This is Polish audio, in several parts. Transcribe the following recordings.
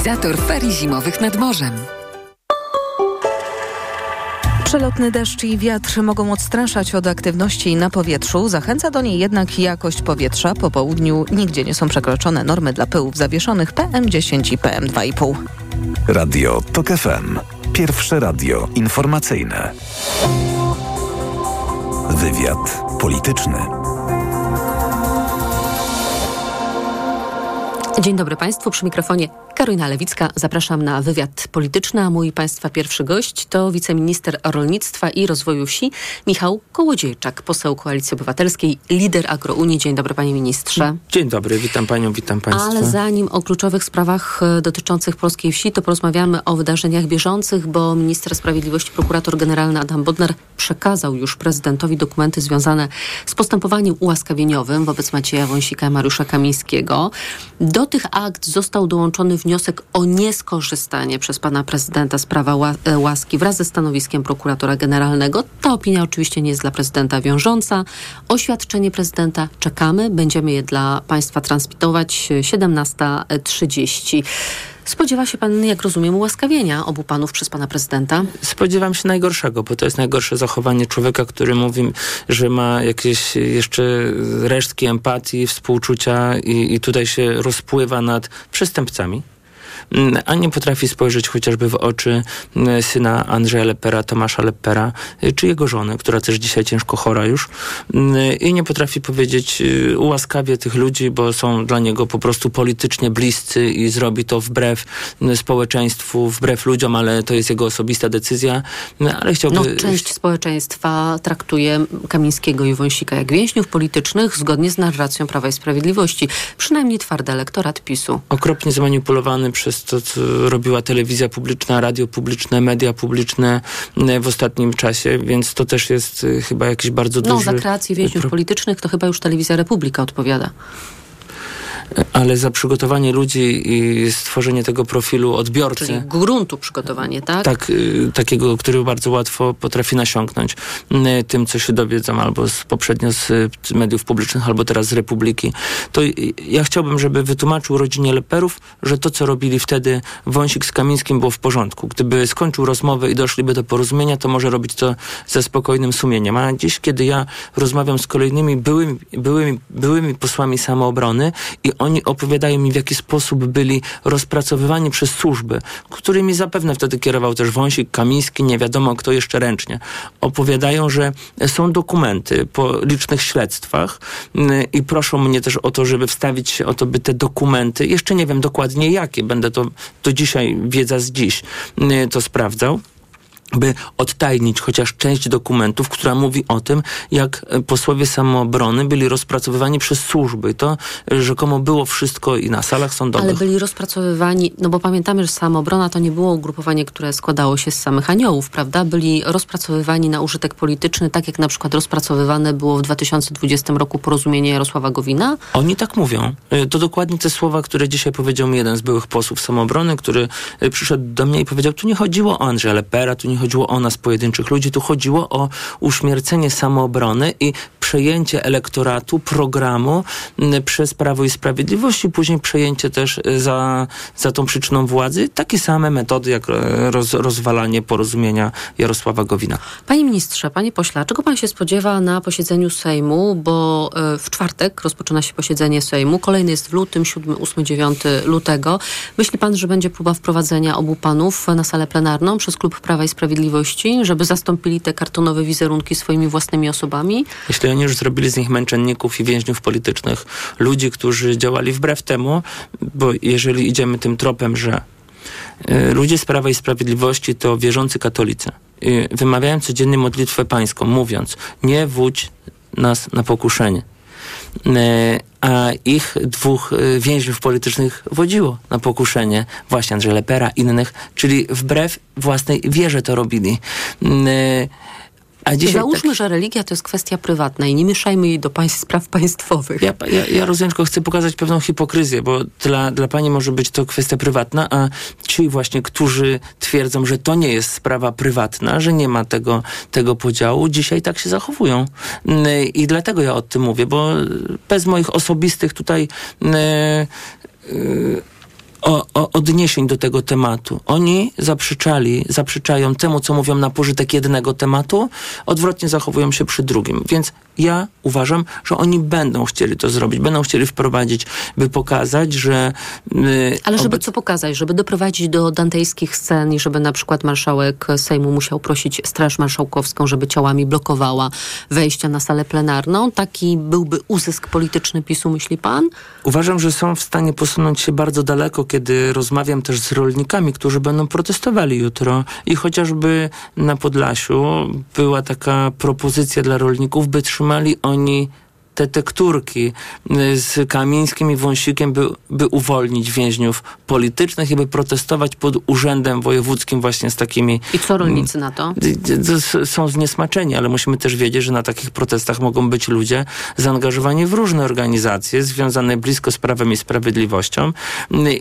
organizator ferii zimowych nad morzem. Przelotny deszcz i wiatr mogą odstraszać od aktywności na powietrzu. Zachęca do niej jednak jakość powietrza. Po południu nigdzie nie są przekroczone normy dla pyłów zawieszonych PM10 i PM2,5. Radio TOK FM. Pierwsze radio informacyjne. Wywiad polityczny. Dzień dobry Państwu, przy mikrofonie Karolina Lewicka. Zapraszam na wywiad polityczny, a mój Państwa pierwszy gość to wiceminister rolnictwa i rozwoju wsi Michał Kołodziejczak, poseł Koalicji Obywatelskiej, lider Agrounii. Dzień dobry Panie Ministrze. Dzień dobry, witam Panią, witam Państwa. Ale zanim o kluczowych sprawach e, dotyczących polskiej wsi, to porozmawiamy o wydarzeniach bieżących, bo minister sprawiedliwości, prokurator generalny Adam Bodnar przekazał już prezydentowi dokumenty związane z postępowaniem ułaskawieniowym wobec Macieja Wąsika i Mariusza Kamińskiego. Do tych akt został dołączony wniosek o nieskorzystanie przez pana prezydenta z prawa e, łaski wraz ze stanowiskiem prokuratora generalnego. Ta opinia oczywiście nie jest dla prezydenta wiążąca. Oświadczenie prezydenta czekamy. Będziemy je dla państwa transmitować 17.30. Spodziewa się pan, jak rozumiem, ułaskawienia obu panów przez pana prezydenta? Spodziewam się najgorszego, bo to jest najgorsze zachowanie człowieka, który mówi, że ma jakieś jeszcze resztki empatii, współczucia i, i tutaj się rozpływa nad przestępcami. Mm, a nie potrafi spojrzeć chociażby w oczy mm, syna Andrzeja Lepera, Tomasza Lepera, y, czy jego żony, która też dzisiaj ciężko chora już mm, i nie potrafi powiedzieć y, ułaskawie tych ludzi, bo są dla niego po prostu politycznie bliscy i zrobi to wbrew społeczeństwu, wbrew ludziom, ale to jest jego osobista decyzja, ale chciałby... No, część społeczeństwa traktuje Kamińskiego i Wąsika jak więźniów politycznych zgodnie z narracją Prawa i Sprawiedliwości. Przynajmniej twardy elektorat PiSu. Okropnie zmanipulowany przez to, co robiła telewizja publiczna, radio publiczne, media publiczne w ostatnim czasie, więc to też jest y, chyba jakiś bardzo no, duży... No, za kreację więźniów pro... politycznych to chyba już telewizja Republika odpowiada ale za przygotowanie ludzi i stworzenie tego profilu odbiorcy. Czyli gruntu przygotowanie, tak? Tak, y, takiego, który bardzo łatwo potrafi nasiąknąć y, tym, co się dowiedzą albo z, poprzednio z mediów publicznych, albo teraz z Republiki. To ja chciałbym, żeby wytłumaczył rodzinie Leperów, że to, co robili wtedy Wąsik z Kamińskim było w porządku. Gdyby skończył rozmowę i doszliby do porozumienia, to może robić to ze spokojnym sumieniem. A dziś, kiedy ja rozmawiam z kolejnymi byłymi, byłymi, byłymi posłami samoobrony i oni opowiadają mi, w jaki sposób byli rozpracowywani przez służby, którymi zapewne wtedy kierował też Wąsik, Kamiński, nie wiadomo kto jeszcze ręcznie. Opowiadają, że są dokumenty po licznych śledztwach mm, i proszą mnie też o to, żeby wstawić się o to, by te dokumenty, jeszcze nie wiem dokładnie jakie, będę to, to dzisiaj, wiedza z dziś, mm, to sprawdzał by odtajnić chociaż część dokumentów, która mówi o tym, jak e, posłowie samoobrony byli rozpracowywani przez służby. To e, rzekomo było wszystko i na salach sądowych. Ale byli rozpracowywani, no bo pamiętamy, że samoobrona to nie było ugrupowanie, które składało się z samych aniołów, prawda? Byli rozpracowywani na użytek polityczny, tak jak na przykład rozpracowywane było w 2020 roku porozumienie Jarosława Gowina? Oni tak mówią. E, to dokładnie te słowa, które dzisiaj powiedział mi jeden z byłych posłów samoobrony, który przyszedł do mnie i powiedział, tu nie chodziło o Andrzeja Lepera, tu nie chodziło o nas, pojedynczych ludzi, tu chodziło o uśmiercenie samoobrony i przejęcie elektoratu, programu przez Prawo i Sprawiedliwość i później przejęcie też y, za, za tą przyczyną władzy takie same metody jak e, roz, rozwalanie porozumienia Jarosława Gowina. Panie ministrze, panie pośle, czego pan się spodziewa na posiedzeniu Sejmu, bo e, w czwartek rozpoczyna się posiedzenie Sejmu, kolejny jest w lutym, 7, 8, 9 lutego. Myśli pan, że będzie próba wprowadzenia obu panów na salę plenarną przez klub Prawa i Sprawiedliwości, żeby zastąpili te kartonowe wizerunki swoimi własnymi osobami? Jeśli oni już zrobili z nich męczenników i więźniów politycznych, ludzi, którzy działali wbrew temu, bo jeżeli idziemy tym tropem, że y, ludzie z Prawa i Sprawiedliwości to wierzący katolicy, y, wymawiają codziennie modlitwę pańską, mówiąc, nie wódź nas na pokuszenie. Y, a ich dwóch więźniów politycznych wodziło na pokuszenie, właśnie Andrzeja Lepera, innych, czyli wbrew własnej wierze to robili. Załóżmy, tak... że religia to jest kwestia prywatna i nie mieszajmy jej do państw, spraw państwowych. Ja, ja, ja rozumiem, tylko chcę pokazać pewną hipokryzję, bo dla, dla pani może być to kwestia prywatna, a ci właśnie, którzy twierdzą, że to nie jest sprawa prywatna, że nie ma tego, tego podziału, dzisiaj tak się zachowują. Mm, I dlatego ja o tym mówię, bo bez moich osobistych tutaj yy, o, o odniesień do tego tematu. Oni zaprzeczali, zaprzeczają temu, co mówią na pożytek jednego tematu, odwrotnie zachowują się przy drugim. Więc ja uważam, że oni będą chcieli to zrobić, będą chcieli wprowadzić, by pokazać, że... Yy, Ale żeby obec... co pokazać? Żeby doprowadzić do dantejskich scen i żeby na przykład marszałek Sejmu musiał prosić Straż Marszałkowską, żeby ciałami blokowała wejścia na salę plenarną? Taki byłby uzysk polityczny PiSu, myśli pan? Uważam, że są w stanie posunąć się bardzo daleko, kiedy rozmawiam też z rolnikami, którzy będą protestowali jutro. I chociażby na Podlasiu była taka propozycja dla rolników, by trzymali oni te tekturki y, z Kamińskim i Wąsikiem, by, by uwolnić więźniów politycznych i by protestować pod urzędem wojewódzkim właśnie z takimi... I co rolnicy na to? Y, y, są zniesmaczeni, ale musimy też wiedzieć, że na takich protestach mogą być ludzie zaangażowani w różne organizacje związane blisko z prawem i sprawiedliwością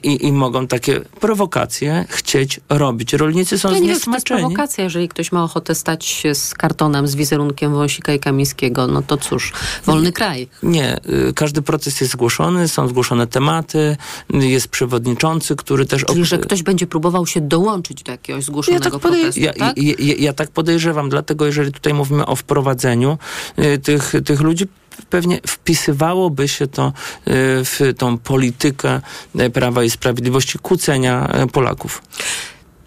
i, i mogą takie prowokacje chcieć robić. Rolnicy są ja nie zniesmaczeni. Wiem, to jest prowokacja, jeżeli ktoś ma ochotę stać się z kartonem z wizerunkiem Wąsika i Kamińskiego, no to cóż, wolny kraj. Nie, y, każdy proces jest zgłoszony, są zgłoszone tematy, jest przewodniczący, który też... Czyli, że ktoś będzie próbował się dołączyć do jakiegoś zgłoszonego ja tak protestu, ja, tak? Ja, ja, ja, tak podejrzewam, dlatego jeżeli tutaj mówimy o wprowadzeniu y, tych, tych ludzi, pewnie wpisywałoby się to y, w tą politykę Prawa i Sprawiedliwości kłócenia Polaków.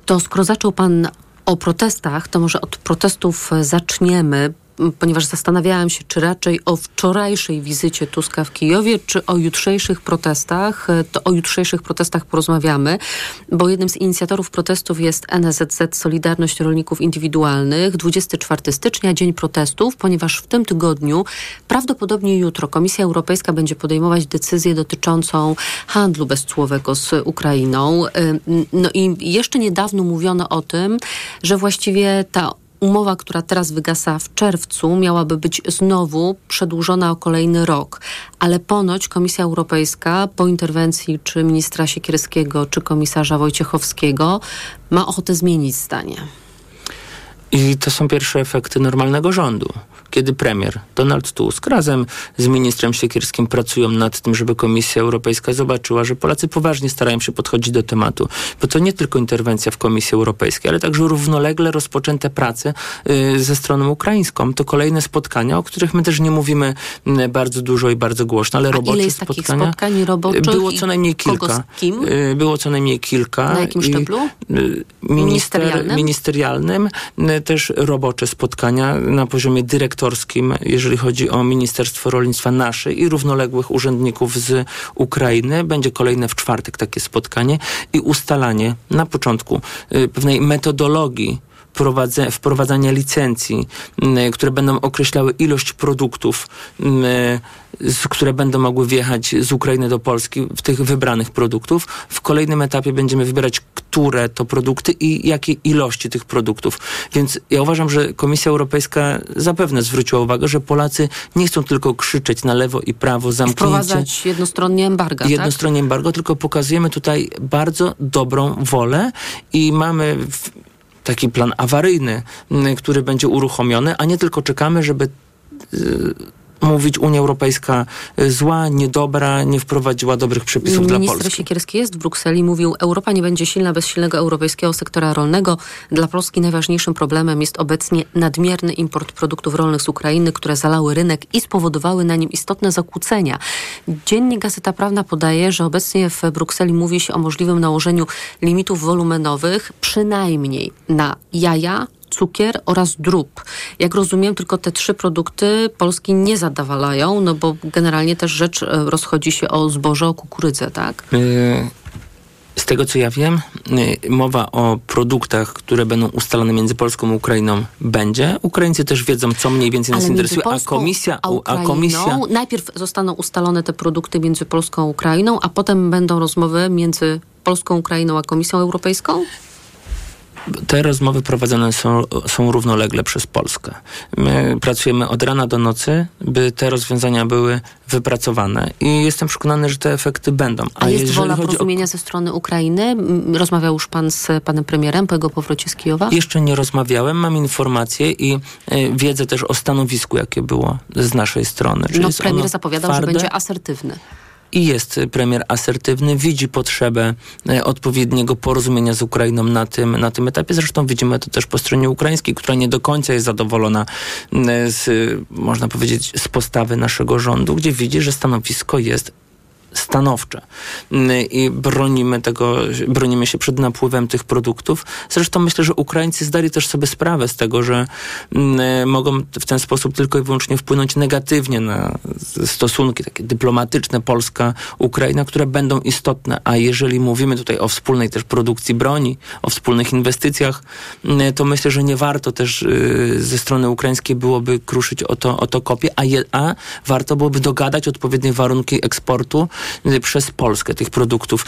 To skoro zaczął pan o protestach, to może od protestów zaczniemy ponieważ zastanawiałam się, czy raczej o wczorajszej wizycie Tuska w Kijowie, czy o jutrzejszych protestach. To o jutrzejszych protestach porozmawiamy, bo jednym z inicjatorów protestów jest NSZZ Solidarność Rolników Indywidualnych. 24 stycznia, dzień protestów, ponieważ w tym tygodniu, prawdopodobnie jutro, Komisja Europejska będzie podejmować decyzję dotyczącą handlu bezcłowego z Ukrainą. No i jeszcze niedawno mówiono o tym, że właściwie ta umowa, która teraz wygasa w czerwcu, miałaby być znowu przedłużona o kolejny rok. Ale ponoć Komisja Europejska po interwencji czy ministra Siekierskiego, czy komisarza Wojciechowskiego ma ochotę zmienić zdanie. I to są pierwsze efekty normalnego rządu kiedy premier Donald Tusk razem z ministrem Siekierskim pracują nad tym, żeby Komisja Europejska zobaczyła, że Polacy poważnie starają się podchodzić do tematu. Bo to nie tylko interwencja w Komisji Europejskiej, ale także równolegle rozpoczęte prace y, ze stroną ukraińską. To kolejne spotkania, o których my też nie mówimy y, bardzo dużo i bardzo głośno, ale A robocze ile jest spotkania. Takich spotkań roboczych było co najmniej kilka. kim? Y, było co najmniej kilka. Na jakim szczeblu? Y, minister, ministerialnym. Y, też robocze spotkania na poziomie dyrektora jeżeli chodzi o Ministerstwo Rolnictwa nasze i równoległych urzędników z Ukrainy. Będzie kolejne w czwartek takie spotkanie i ustalanie na początku y, pewnej metodologii wprowadzania licencji, które będą określały ilość produktów, które będą mogły wjechać z Ukrainy do Polski, w tych wybranych produktów. W kolejnym etapie będziemy wybierać, które to produkty i jakie ilości tych produktów. Więc ja uważam, że Komisja Europejska zapewne zwróciła uwagę, że Polacy nie chcą tylko krzyczeć na lewo i prawo, zamknięcie. Wprowadzać jednostronnie embargo, Jednostronnie tak? embargo, tylko pokazujemy tutaj bardzo dobrą wolę i mamy... W, taki plan awaryjny, który będzie uruchomiony, a nie tylko czekamy, żeby y, mówić Unia Europejska y, zła, niedobra, nie wprowadziła dobrych przepisów Minister dla Polski. Minister Siekierski jest w Brukseli, mówił, Europa nie będzie silna bez silnego europejskiego sektora rolnego. Dla Polski najważniejszym problemem jest obecnie nadmierny import produktów rolnych z Ukrainy, które zalały rynek i spowodowały na nim istotne zakłócenia. Dziennie Gazeta Prawna podaje, że obecnie w Brukseli mówi się o możliwym nałożeniu limitów wolumenowych przynajmniej na jaja, cukier oraz drób. Jak rozumiem, tylko te trzy produkty Polski nie zadawalają, no bo generalnie też rzecz e, rozchodzi się o zboże, o kukurydzę, tak? Y, z tego co ja wiem, y, mowa o produktach, które będą ustalone między Polską a Ukrainą będzie. Ukraińcy też wiedzą, co mniej więcej nas interesuje, a komisja, a, Ukrainą, a komisja. Najpierw zostaną ustalone te produkty między Polską a Ukrainą, a potem będą rozmowy między Polską, Ukrainą a Komisją Europejską? Te rozmowy prowadzone są, są równolegle przez Polskę. My pracujemy od rana do nocy, by te rozwiązania były wypracowane i jestem przekonany, że te efekty będą. A, A jest wola porozumienia o... ze strony Ukrainy? Rozmawiał już pan z panem premierem po jego powrocie z Kijowa? Jeszcze nie rozmawiałem, mam informacje i y, wiedzę też o stanowisku, jakie było z naszej strony. No premier zapowiadał, twarde? że będzie asertywny. I jest premier asertywny, widzi potrzebę e, odpowiedniego porozumienia z Ukrainą na tym, na tym etapie. Zresztą widzimy to też po stronie ukraińskiej, która nie do końca jest zadowolona z, można powiedzieć, z postawy naszego rządu, gdzie widzi, że stanowisko jest stanowcze i bronimy tego, bronimy się przed napływem tych produktów. Zresztą myślę, że Ukraińcy zdali też sobie sprawę z tego, że mogą w ten sposób tylko i wyłącznie wpłynąć negatywnie na stosunki takie dyplomatyczne Polska-Ukraina, które będą istotne. A jeżeli mówimy tutaj o wspólnej też produkcji broni, o wspólnych inwestycjach, to myślę, że nie warto też y, ze strony ukraińskiej byłoby kruszyć o to, o to kopie, a, je, a warto byłoby dogadać odpowiednie warunki eksportu przez Polskę tych produktów.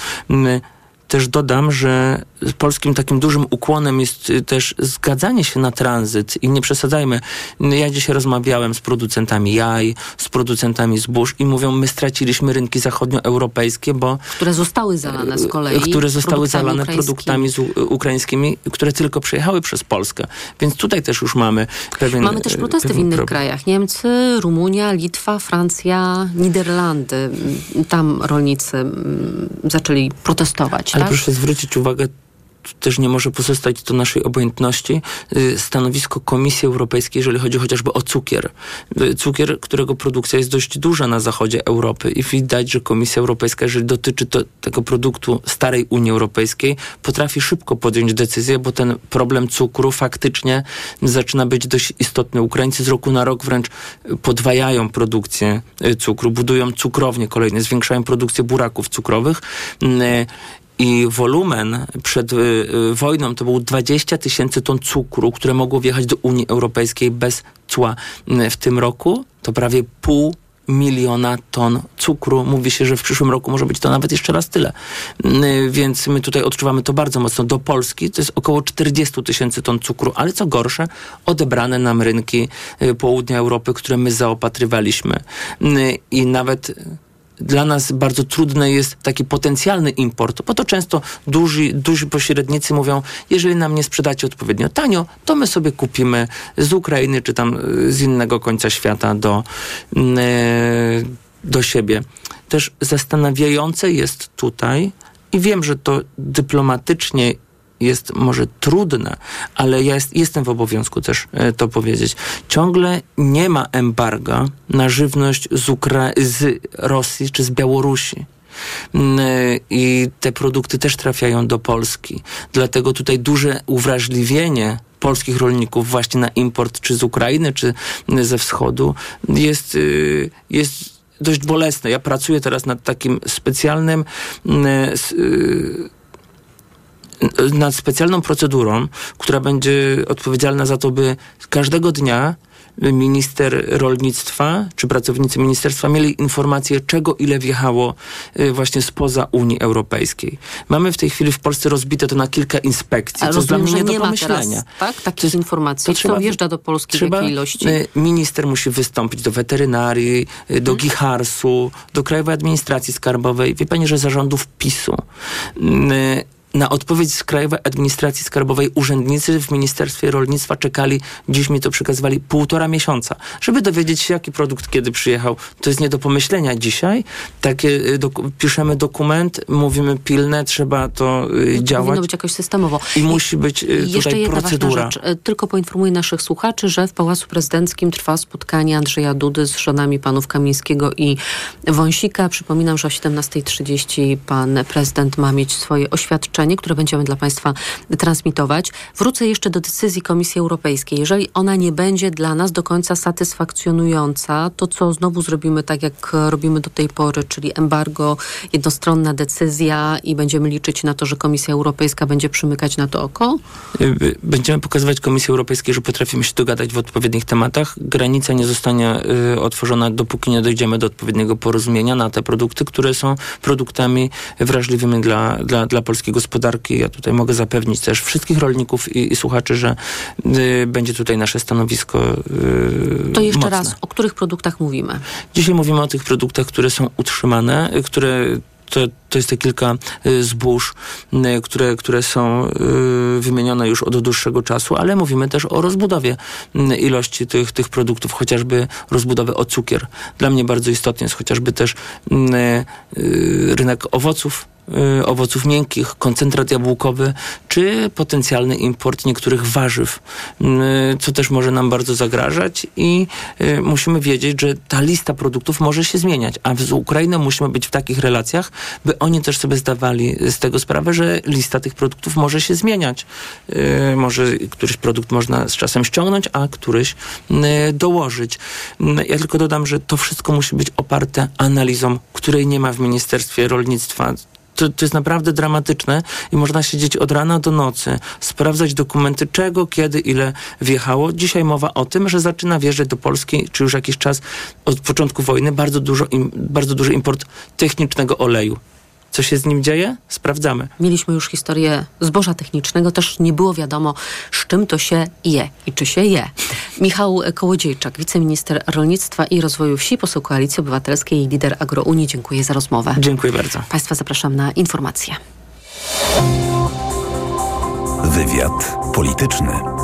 Też dodam, że polskim takim dużym ukłonem jest y, też zgadzanie się na tranzyt i nie przesadzajmy. Ja dzisiaj rozmawiałem z producentami jaj, z producentami zbóż i mówią, my straciliśmy rynki zachodnioeuropejskie, bo... Które zostały zalane z kolei. Które zostały zalane produktami z, ukraińskimi, które tylko przejechały przez Polskę. Więc tutaj też już mamy pewien Mamy też protesty w innych problem. krajach. Niemcy, Rumunia, Litwa, Francja, Niderlandy. Tam rolnicy mm, zaczęli protestować. Ale tak? proszę zwrócić uwagę, też nie może pozostać do naszej obojętności y, stanowisko Komisji Europejskiej, jeżeli chodzi chociażby o cukier. Y, cukier, którego produkcja jest dość duża na zachodzie Europy i widać, że Komisja Europejska, jeżeli dotyczy to, tego produktu starej Unii Europejskiej, potrafi szybko podjąć decyzję, bo ten problem cukru faktycznie zaczyna być dość istotny. Ukraińcy z roku na rok wręcz podwajają produkcję y, cukru, budują cukrownie kolejne, zwiększają produkcję buraków cukrowych i wolumen przed y, y, wojną to było 20 tysięcy ton cukru, które mogło wjechać do Unii Europejskiej bez cła. Y, w tym roku to prawie pół miliona ton cukru. Mówi się, że w przyszłym roku może być to nawet jeszcze raz tyle. Y, więc my tutaj odczuwamy to bardzo mocno. Do Polski to jest około 40 tysięcy ton cukru, ale co gorsze, odebrane nam rynki y, południa Europy, które my zaopatrywaliśmy. I nawet dla nas bardzo trudny jest taki potencjalny import, bo to często duży, duży pośrednicy mówią, jeżeli nam nie sprzedacie odpowiednio tanio, to my sobie kupimy z Ukrainy czy tam e, z innego końca świata do, e, do siebie. Też zastanawiające jest tutaj, i wiem, że to dyplomatycznie jest może trudne, ale ja jest, jestem w obowiązku też e, to powiedzieć. Ciągle nie ma embarga na żywność z, Ukra z Rosji czy z Białorusi. Mm, e, I te produkty też trafiają do Polski. Dlatego tutaj duże uwrażliwienie polskich rolników właśnie na import czy z Ukrainy, czy ze wschodu jest, y, jest dość bolesne. Ja pracuję teraz nad takim specjalnym mm, e, y, nad specjalną procedurą, która będzie odpowiedzialna za to, by każdego dnia minister rolnictwa czy pracownicy ministerstwa mieli informację, czego ile wjechało y, właśnie spoza Unii Europejskiej. Mamy w tej chwili w Polsce rozbite to na kilka inspekcji, co jest dla mnie nie do pomyślenia. Teraz, tak? Takich jest, informacji. To trzeba, wjeżdża do Polski trzeba, w jakiej ilości? Y, minister musi wystąpić do weterynarii, y, do hmm. Giharsu, do Krajowej Administracji Skarbowej. Wie pani, że zarządów PiSu na odpowiedź z Krajowej Administracji Skarbowej urzędnicy w Ministerstwie Rolnictwa czekali, dziś mi to przekazywali, półtora miesiąca, żeby dowiedzieć się, jaki produkt kiedy przyjechał. To jest nie do pomyślenia dzisiaj. Takie y, piszemy dokument, mówimy pilne, trzeba to y, no, działać. Powinno być jakoś systemowo. I, I musi być y, tutaj jeszcze jedna procedura. Rzecz. Tylko poinformuję naszych słuchaczy, że w Pałacu Prezydenckim trwa spotkanie Andrzeja Dudy z żonami panów Kamińskiego i Wąsika. Przypominam, że o 17.30 pan prezydent ma mieć swoje oświadczenie które będziemy dla Państwa transmitować. Wrócę jeszcze do decyzji Komisji Europejskiej. Jeżeli ona nie będzie dla nas do końca satysfakcjonująca, to co znowu zrobimy tak, jak robimy do tej pory, czyli embargo, jednostronna decyzja i będziemy liczyć na to, że Komisja Europejska będzie przymykać na to oko? Y, będziemy pokazywać Komisji Europejskiej, że potrafimy się dogadać w odpowiednich tematach. Granica nie zostanie y, otworzona, dopóki nie dojdziemy do odpowiedniego porozumienia na te produkty, które są produktami wrażliwymi dla, dla, dla polskiego społeczeństwa gospodarki. Ja tutaj mogę zapewnić też wszystkich rolników i, i słuchaczy, że y, będzie tutaj nasze stanowisko. Y, to jeszcze mocne. raz, o których produktach mówimy? Dzisiaj mówimy o tych produktach, które są utrzymane, y, które to, to jest te kilka zbóż, które, które są wymienione już od dłuższego czasu, ale mówimy też o rozbudowie ilości tych, tych produktów, chociażby rozbudowy o cukier. Dla mnie bardzo istotny jest chociażby też rynek owoców, Y, owoców miękkich, koncentrat jabłkowy, czy potencjalny import niektórych warzyw, y, co też może nam bardzo zagrażać i y, musimy wiedzieć, że ta lista produktów może się zmieniać, a z Ukrainą musimy być w takich relacjach, by oni też sobie zdawali z tego sprawę, że lista tych produktów może się zmieniać. Może któryś produkt można z czasem ściągnąć, a któryś dołożyć. Ja tylko dodam, że to wszystko musi być oparte analizą, której nie ma w Ministerstwie Rolnictwa to, to jest naprawdę dramatyczne i można siedzieć od rana do nocy, sprawdzać dokumenty, czego, kiedy, ile wjechało. Dzisiaj mowa o tym, że zaczyna wjeżdżać do Polski, czy już jakiś czas od początku wojny, bardzo, dużo, bardzo duży import technicznego oleju. Co się z nim dzieje? Sprawdzamy. Mieliśmy już historię zboża technicznego, też nie było wiadomo, z czym to się je i czy się je. Michał Kołodziejczak, wiceminister rolnictwa i rozwoju wsi, poseł Koalicji Obywatelskiej i lider Agrounii. Dziękuję za rozmowę. Dziękuję bardzo. Państwa zapraszam na informacje. Wywiad polityczny.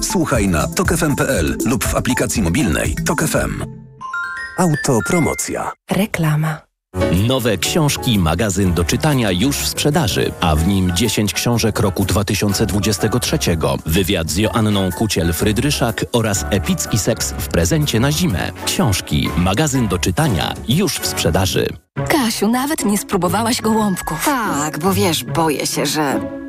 Słuchaj na tokefm.pl lub w aplikacji mobilnej Tok FM. Autopromocja. Reklama. Nowe książki, magazyn do czytania już w sprzedaży, a w nim 10 książek roku 2023. Wywiad z Joanną Kuciel-Frydryszak oraz epicki seks w prezencie na zimę. Książki, magazyn do czytania już w sprzedaży. Kasiu, nawet nie spróbowałaś gołąbków. Tak, bo wiesz, boję się, że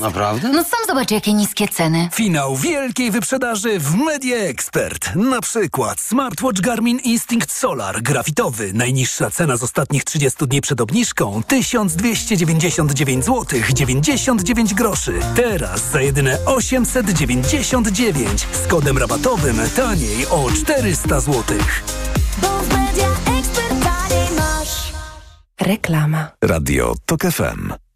Naprawdę? No sam zobacz, jakie niskie ceny. Finał wielkiej wyprzedaży w Media Expert. Na przykład smartwatch Garmin Instinct Solar grafitowy. Najniższa cena z ostatnich 30 dni przed obniżką 1299 zł 99 groszy. Teraz za jedyne 899 z kodem rabatowym taniej o 400 zł. Reklama. Radio TOK FM.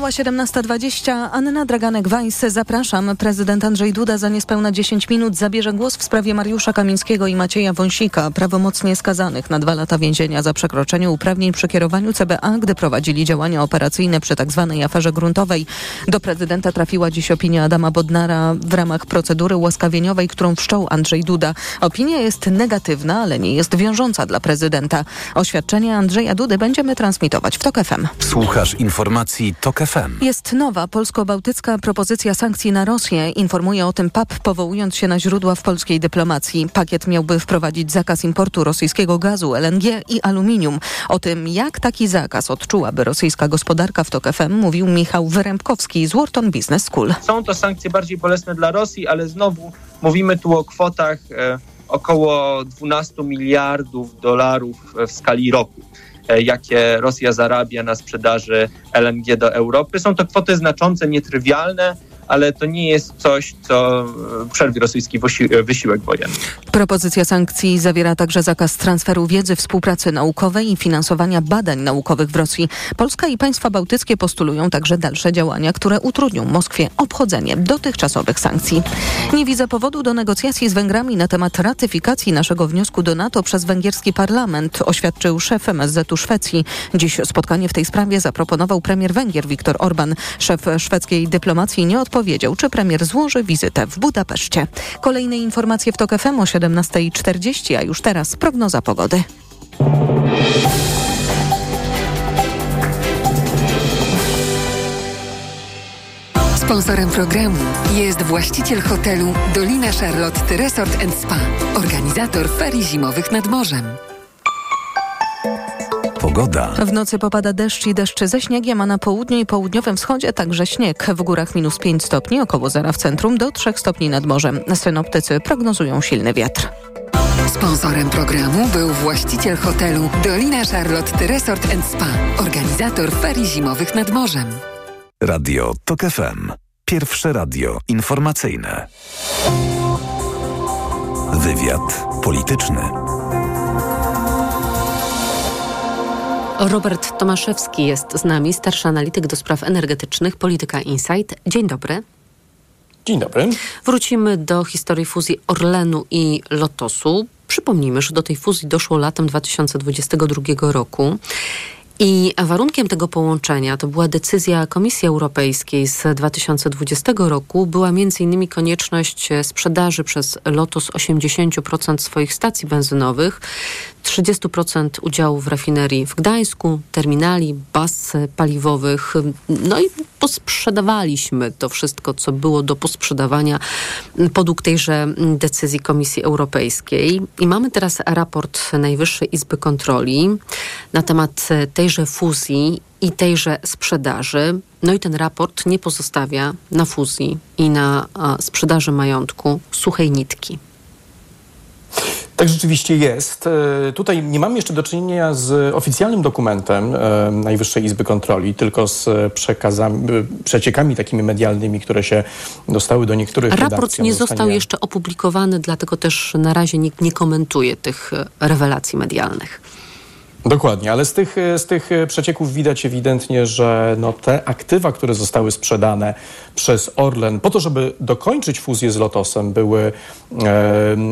Minęła 17.20. Anna Draganek-Weiss. Zapraszam. Prezydent Andrzej Duda za niespełna 10 minut zabierze głos w sprawie Mariusza Kamińskiego i Macieja Wąsika, prawomocnie skazanych na dwa lata więzienia za przekroczenie uprawnień przy kierowaniu CBA, gdy prowadzili działania operacyjne przy tzw. Tak aferze gruntowej. Do prezydenta trafiła dziś opinia Adama Bodnara w ramach procedury łaskawieniowej, którą wszczął Andrzej Duda. Opinia jest negatywna, ale nie jest wiążąca dla prezydenta. Oświadczenie Andrzeja Dudy będziemy transmitować w TOK FM. Słuchasz informacji TOK FM. Jest nowa polsko-bałtycka propozycja sankcji na Rosję. Informuje o tym PAP, powołując się na źródła w polskiej dyplomacji. Pakiet miałby wprowadzić zakaz importu rosyjskiego gazu, LNG i aluminium. O tym, jak taki zakaz odczułaby rosyjska gospodarka w TOK FM, mówił Michał Wyrębkowski z Wharton Business School. Są to sankcje bardziej bolesne dla Rosji, ale znowu mówimy tu o kwotach e, około 12 miliardów dolarów w skali roku. E, jakie Rosja zarabia na sprzedaży LNG do Europy. Są to kwoty znaczące, nietrywialne, ale to nie jest coś, co przerwie rosyjski wysiłek wojenny. Propozycja sankcji zawiera także zakaz transferu wiedzy, współpracy naukowej i finansowania badań naukowych w Rosji. Polska i państwa bałtyckie postulują także dalsze działania, które utrudnią Moskwie obchodzenie dotychczasowych sankcji. Nie widzę powodu do negocjacji z Węgrami na temat ratyfikacji naszego wniosku do NATO przez węgierski parlament, oświadczył szef MSZ-u Szwecji. Dziś spotkanie w tej sprawie zaproponował premier Węgier Viktor Orban. Szef szwedzkiej dyplomacji nie odpowiedział, czy premier złoży wizytę w Budapeszcie. Kolejne informacje w TOK FM o 17.40, a już teraz prognoza pogody. Sponsorem programu jest właściciel hotelu Dolina Charlotte Resort Spa, organizator ferii zimowych nad morzem. Pogoda. W nocy popada deszcz i deszcz ze śniegiem, a na południu i południowym wschodzie także śnieg. W górach minus 5 stopni, około zera w centrum, do 3 stopni nad morzem. Synoptycy prognozują silny wiatr. Sponsorem programu był właściciel hotelu Dolina Charlotte Resort Spa, organizator ferii zimowych nad morzem. Radio TOK FM. Pierwsze radio informacyjne. Wywiad polityczny. Robert Tomaszewski jest z nami, starszy analityk do spraw energetycznych, Polityka Insight. Dzień dobry. Dzień dobry. Wrócimy do historii fuzji Orlenu i Lotosu. Przypomnijmy, że do tej fuzji doszło latem 2022 roku. I warunkiem tego połączenia to była decyzja Komisji Europejskiej z 2020 roku. Była m.in. konieczność sprzedaży przez Lotos 80% swoich stacji benzynowych, 30% udziału w rafinerii w Gdańsku, terminali, baz paliwowych. No i posprzedawaliśmy to wszystko, co było do posprzedawania podług tejże decyzji Komisji Europejskiej. I mamy teraz raport Najwyższej Izby Kontroli na temat tejże fuzji i tejże sprzedaży. No i ten raport nie pozostawia na fuzji i na sprzedaży majątku suchej nitki. Tak rzeczywiście jest. E, tutaj nie mamy jeszcze do czynienia z oficjalnym dokumentem e, Najwyższej Izby Kontroli, tylko z przekazami, przeciekami takimi medialnymi, które się dostały do niektórych Raport nie został jeszcze opublikowany, dlatego też na razie nikt nie komentuje tych rewelacji medialnych. Dokładnie, ale z tych, z tych przecieków widać ewidentnie, że no te aktywa, które zostały sprzedane przez Orlen po to, żeby dokończyć fuzję z Lotosem, były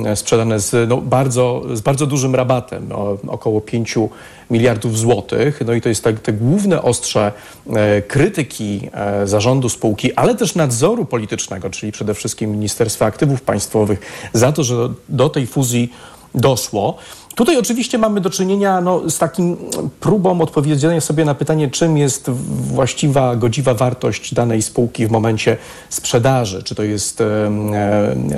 e, sprzedane z, no, bardzo, z bardzo dużym rabatem, o, około 5 miliardów złotych. No i to jest tak, te główne ostrze e, krytyki e, zarządu spółki, ale też nadzoru politycznego, czyli przede wszystkim Ministerstwa Aktywów Państwowych, za to, że do tej fuzji doszło. Tutaj oczywiście mamy do czynienia no, z takim próbą odpowiedzenia sobie na pytanie, czym jest właściwa, godziwa wartość danej spółki w momencie sprzedaży. Czy to jest e,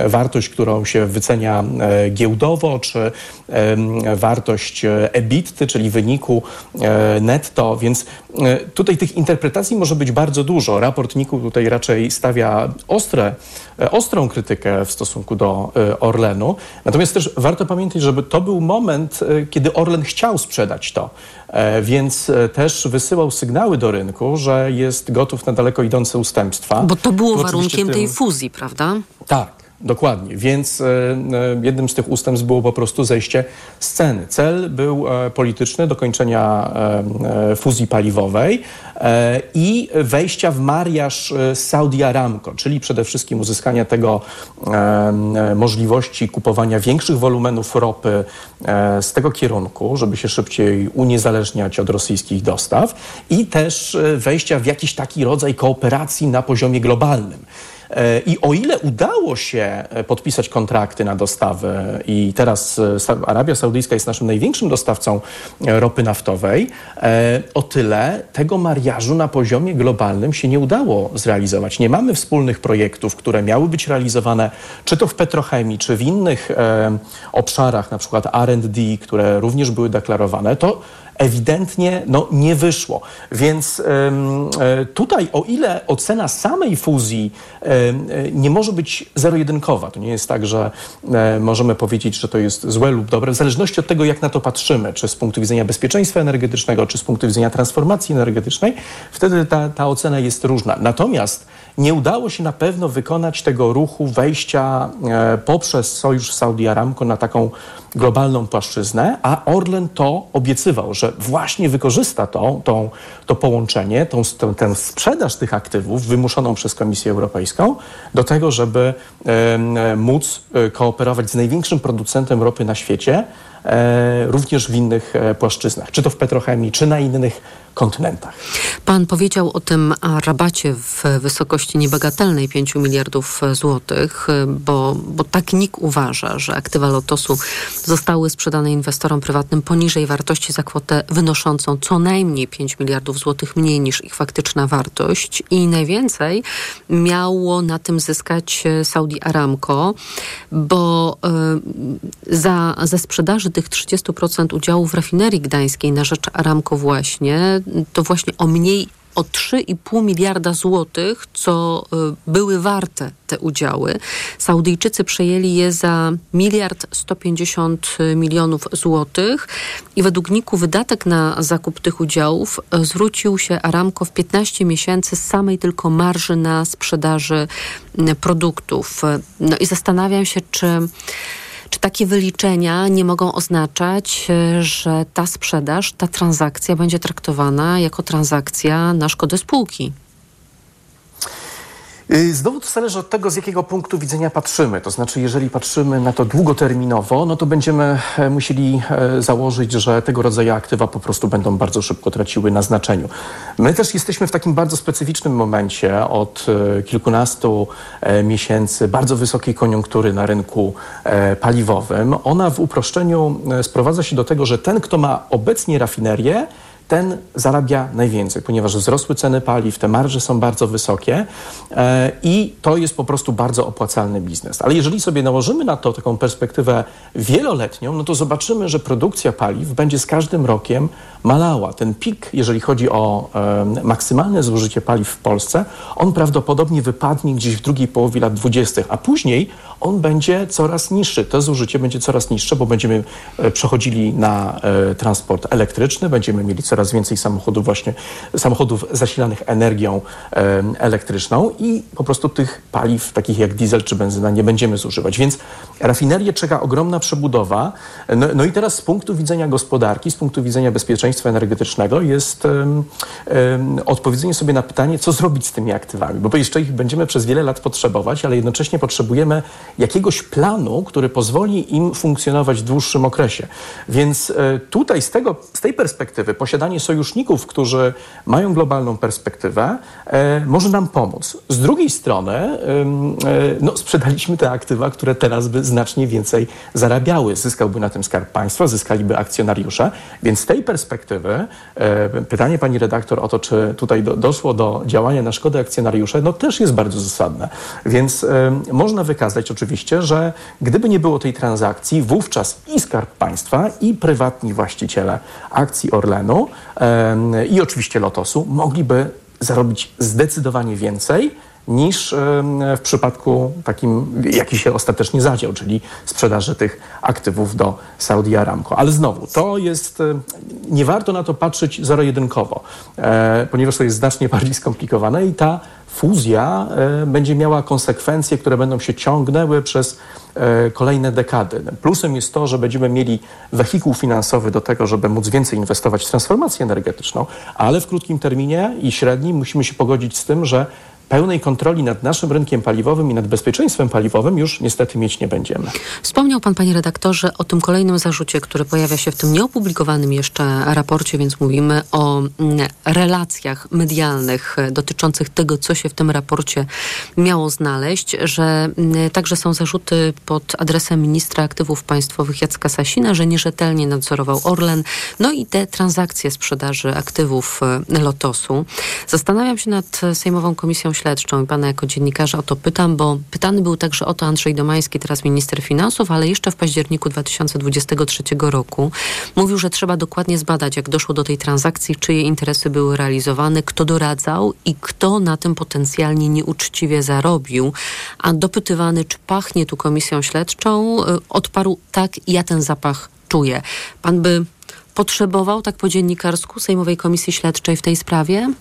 wartość, którą się wycenia e, giełdowo, czy e, wartość EBIT, czyli wyniku e, netto. Więc e, tutaj tych interpretacji może być bardzo dużo. Raport NIK-u tutaj raczej stawia ostre, e, ostrą krytykę w stosunku do Orlenu. Natomiast też warto pamiętać, żeby to był moment, e, kiedy Orlen chciał sprzedać to, e, więc e, też wysyłał sygnały do rynku, że jest gotów na daleko idące ustępstwa. Bo to było warunkiem tym... tej fuzji, prawda? Tak. Dokładnie, więc e, e, jednym z tych ustępstw było po prostu zejście z ceny. Cel był e, polityczny, dokończenia fuzji paliwowej i wejścia w mariaż z Saudi Aramco, czyli przede wszystkim uzyskania tego możliwości kupowania większych wolumenów ropy z tego kierunku, żeby się szybciej uniezależniać od rosyjskich dostaw i też wejścia w jakiś taki rodzaj kooperacji na poziomie globalnym. E, I o ile udało się e, podpisać kontrakty na dostawy i teraz e, Arabia Saudyjska jest naszym największym dostawcą ropy naftowej, o tyle tego mariażu na poziomie globalnym się nie udało zrealizować. Nie mamy wspólnych projektów, które miały być realizowane czy to w petrochemii, czy w innych obszarach, na przykład R&D, które również były deklarowane. To ewidentnie no, nie wyszło. Więc y, tutaj, o ile ocena samej fuzji y, nie może być zero-jedynkowa, to nie jest tak, że y, możemy powiedzieć, że to jest złe lub dobre, w zależności od tego, jak na to patrzymy, czy z punktu widzenia bezpieczeństwa energetycznego, czy z punktu widzenia transformacji energetycznej, wtedy ta, ta ocena jest różna. Natomiast nie udało się na pewno wykonać tego ruchu wejścia e, poprzez sojusz Saudi Aramco na taką globalną płaszczyznę, a Orlen to obiecywał, że właśnie wykorzysta to, to, to połączenie, tą, tę, sprzedaż tych aktywów wymuszoną przez Komisję Europejską do tego, żeby e, móc kooperować z największym producentem ropy na świecie, e, również w innych e, płaszczyznach, czy to w petrochemii, czy na innych kontynentach. Pan powiedział o tym rabacie w wysokości niebagatelnej 5 miliardów złotych, bo, bo tak NIK uważa, że aktywa Lotosu zostały sprzedane inwestorom prywatnym poniżej wartości za kwotę wynoszącą co najmniej 5 miliardów złotych mniej niż ich faktyczna wartość i najwięcej miało na tym zyskać Saudi Aramco, bo y, za, ze sprzedaży tych 30% udziałów w rafinerii gdańskiej na rzecz Aramco właśnie to właśnie o mniej o 3,5 miliarda złotych, co y, były warte te udziały. Saudyjczycy przejęli je za miliard 150 milionów złotych i według NIK-u wydatek na zakup tych udziałów y, zwrócił się Aramco w 15 miesięcy z samej tylko marży na sprzedaży y, produktów. No i zastanawiam się, czy czy takie wyliczenia nie mogą oznaczać, e, że ta sprzedaż, ta transakcja będzie traktowana jako transakcja na szkodę spółki? Y, znowu to zależy od tego, z jakiego punktu widzenia patrzymy. To znaczy, jeżeli patrzymy na to długoterminowo, no to będziemy e, musieli e, założyć, że tego rodzaju aktywa po prostu będą bardzo szybko traciły na znaczeniu. My też jesteśmy w takim bardzo specyficznym momencie od e, kilkunastu miesięcy bardzo wysokiej koniunktury na rynku paliwowym. Ona w uproszczeniu sprowadza się do tego, że ten, kto ma obecnie rafinerię, ten zarabia najwięcej, ponieważ wzrosły ceny paliw, te marże są bardzo wysokie e, i to jest po prostu bardzo opłacalny biznes. Ale jeżeli sobie nałożymy na to taką perspektywę wieloletnią, no to zobaczymy, że produkcja paliw będzie z każdym rokiem malała. Ten pik, jeżeli chodzi o e, maksymalne zużycie paliw w Polsce, on prawdopodobnie wypadnie gdzieś w drugiej połowie lat 20., a później on będzie coraz niższy. To zużycie będzie coraz niższe, bo będziemy e, przechodzili na e, transport elektryczny, będziemy mieli coraz więcej samochodów właśnie, samochodów zasilanych energią e, elektryczną i po prostu tych paliw takich jak diesel czy benzyna nie będziemy zużywać. Więc rafinerię czeka ogromna przebudowa. No, no i teraz z punktu widzenia gospodarki, z punktu widzenia bezpieczeństwa energetycznego jest um, um, odpowiedzenie sobie na pytanie, co zrobić z tymi aktywami, bo jeszcze ich będziemy przez wiele lat potrzebować, ale jednocześnie potrzebujemy jakiegoś planu, który pozwoli im funkcjonować w dłuższym okresie. Więc e, tutaj z, tego, z tej perspektywy posiadanie sojuszników, którzy mają globalną perspektywę, e, może nam pomóc. Z drugiej strony e, no, sprzedaliśmy te aktywa, które teraz by znacznie więcej zarabiały. Zyskałby na tym Skarb Państwa, zyskaliby akcjonariusze. Więc z tej perspektywy pytanie pani redaktor o to, czy tutaj do, doszło do działania na szkodę akcjonariuszy, no też jest bardzo zasadne. Więc można wykazać oczywiście, że gdyby nie było tej transakcji, wówczas i Skarb Państwa, i prywatni właściciele akcji Orlenu i oczywiście Lotosu mogliby zarobić zdecydowanie więcej niż w przypadku takim, jaki się ostatecznie zadział, czyli sprzedaży tych aktywów do Saudi Aramco. Ale znowu, to jest, nie warto na to patrzeć zero-jedynkowo, e, ponieważ to jest znacznie bardziej skomplikowane i ta fuzja e, będzie miała konsekwencje, które będą się ciągnęły przez e, kolejne dekady. Plusem jest to, że będziemy mieli wehikuł finansowy do tego, żeby móc więcej inwestować w transformację energetyczną, ale w krótkim terminie i średnim musimy się pogodzić z tym, że pełnej kontroli nad naszym rynkiem paliwowym i nad bezpieczeństwem paliwowym już niestety mieć nie będziemy. Wspomniał pan, panie redaktorze, o tym kolejnym zarzucie, który pojawia się w tym nieopublikowanym jeszcze raporcie, więc mówimy o mm, relacjach medialnych dotyczących tego, co się w tym raporcie miało znaleźć, że mm, także są zarzuty pod adresem ministra aktywów państwowych Jacka Sasina, że nierzetelnie nadzorował Orlen, no i te transakcje sprzedaży aktywów e, Lotosu. Zastanawiam się nad Sejmową Komisją Śledczą i pana jako dziennikarza o to pytam, bo pytany był także o to Andrzej Domański, teraz minister finansów, ale jeszcze w październiku 2023 roku mówił, że trzeba dokładnie zbadać, jak doszło do tej transakcji, czyje interesy były realizowane, kto doradzał i kto na tym potencjalnie nieuczciwie zarobił. A dopytywany, czy pachnie tu komisją śledczą, y, odparł tak, ja ten zapach czuję. Pan by potrzebował, tak po dziennikarsku, Sejmowej Komisji Śledczej w tej sprawie?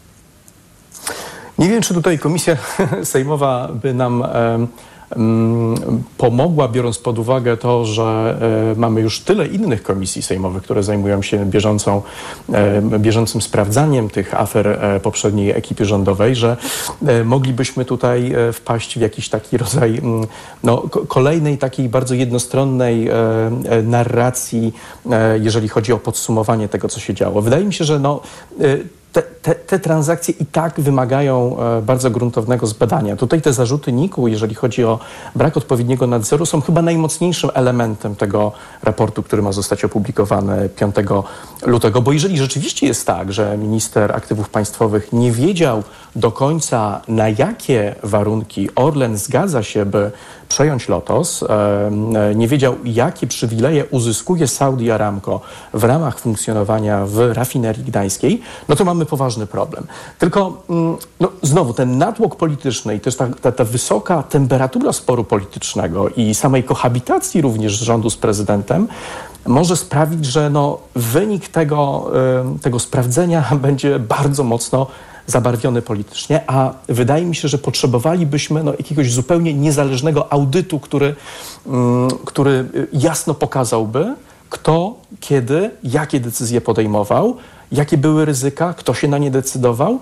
Nie wiem, czy tutaj komisja sejmowa by nam pomogła, biorąc pod uwagę to, że e, mamy już tyle innych komisji sejmowych, które zajmują się bieżącą, e, bieżącym sprawdzaniem tych afer e, poprzedniej ekipy rządowej, że moglibyśmy tutaj wpaść w jakiś taki rodzaj no, kolejnej takiej bardzo jednostronnej narracji, jeżeli chodzi o podsumowanie tego, co się działo. Wydaje mi się, że no, te, te, te, transakcje i tak wymagają e, bardzo gruntownego zbadania. Tutaj te zarzuty NIK-u, jeżeli chodzi o brak odpowiedniego nadzoru, są chyba najmocniejszym elementem tego raportu, który ma zostać opublikowany 5 lutego. Bo jeżeli rzeczywiście jest tak, że minister aktywów państwowych nie wiedział do końca, na jakie warunki Orlen zgadza się, by przejąć Lotos, e, nie wiedział, jakie przywileje uzyskuje Saudi Aramco w ramach funkcjonowania w rafinerii gdańskiej, no to mamy poważny problem. Tylko mm, no, znowu ten natłok polityczny i też ta, ta, ta wysoka temperatura sporu politycznego i samej kohabitacji również rządu z prezydentem może sprawić, że no, wynik tego, tego sprawdzenia będzie bardzo mocno zabarwiony politycznie, a wydaje mi się, że potrzebowalibyśmy no, jakiegoś zupełnie niezależnego audytu, który, mm, który jasno pokazałby, kto, kiedy, jakie decyzje podejmował, jakie były ryzyka, kto się na nie decydował,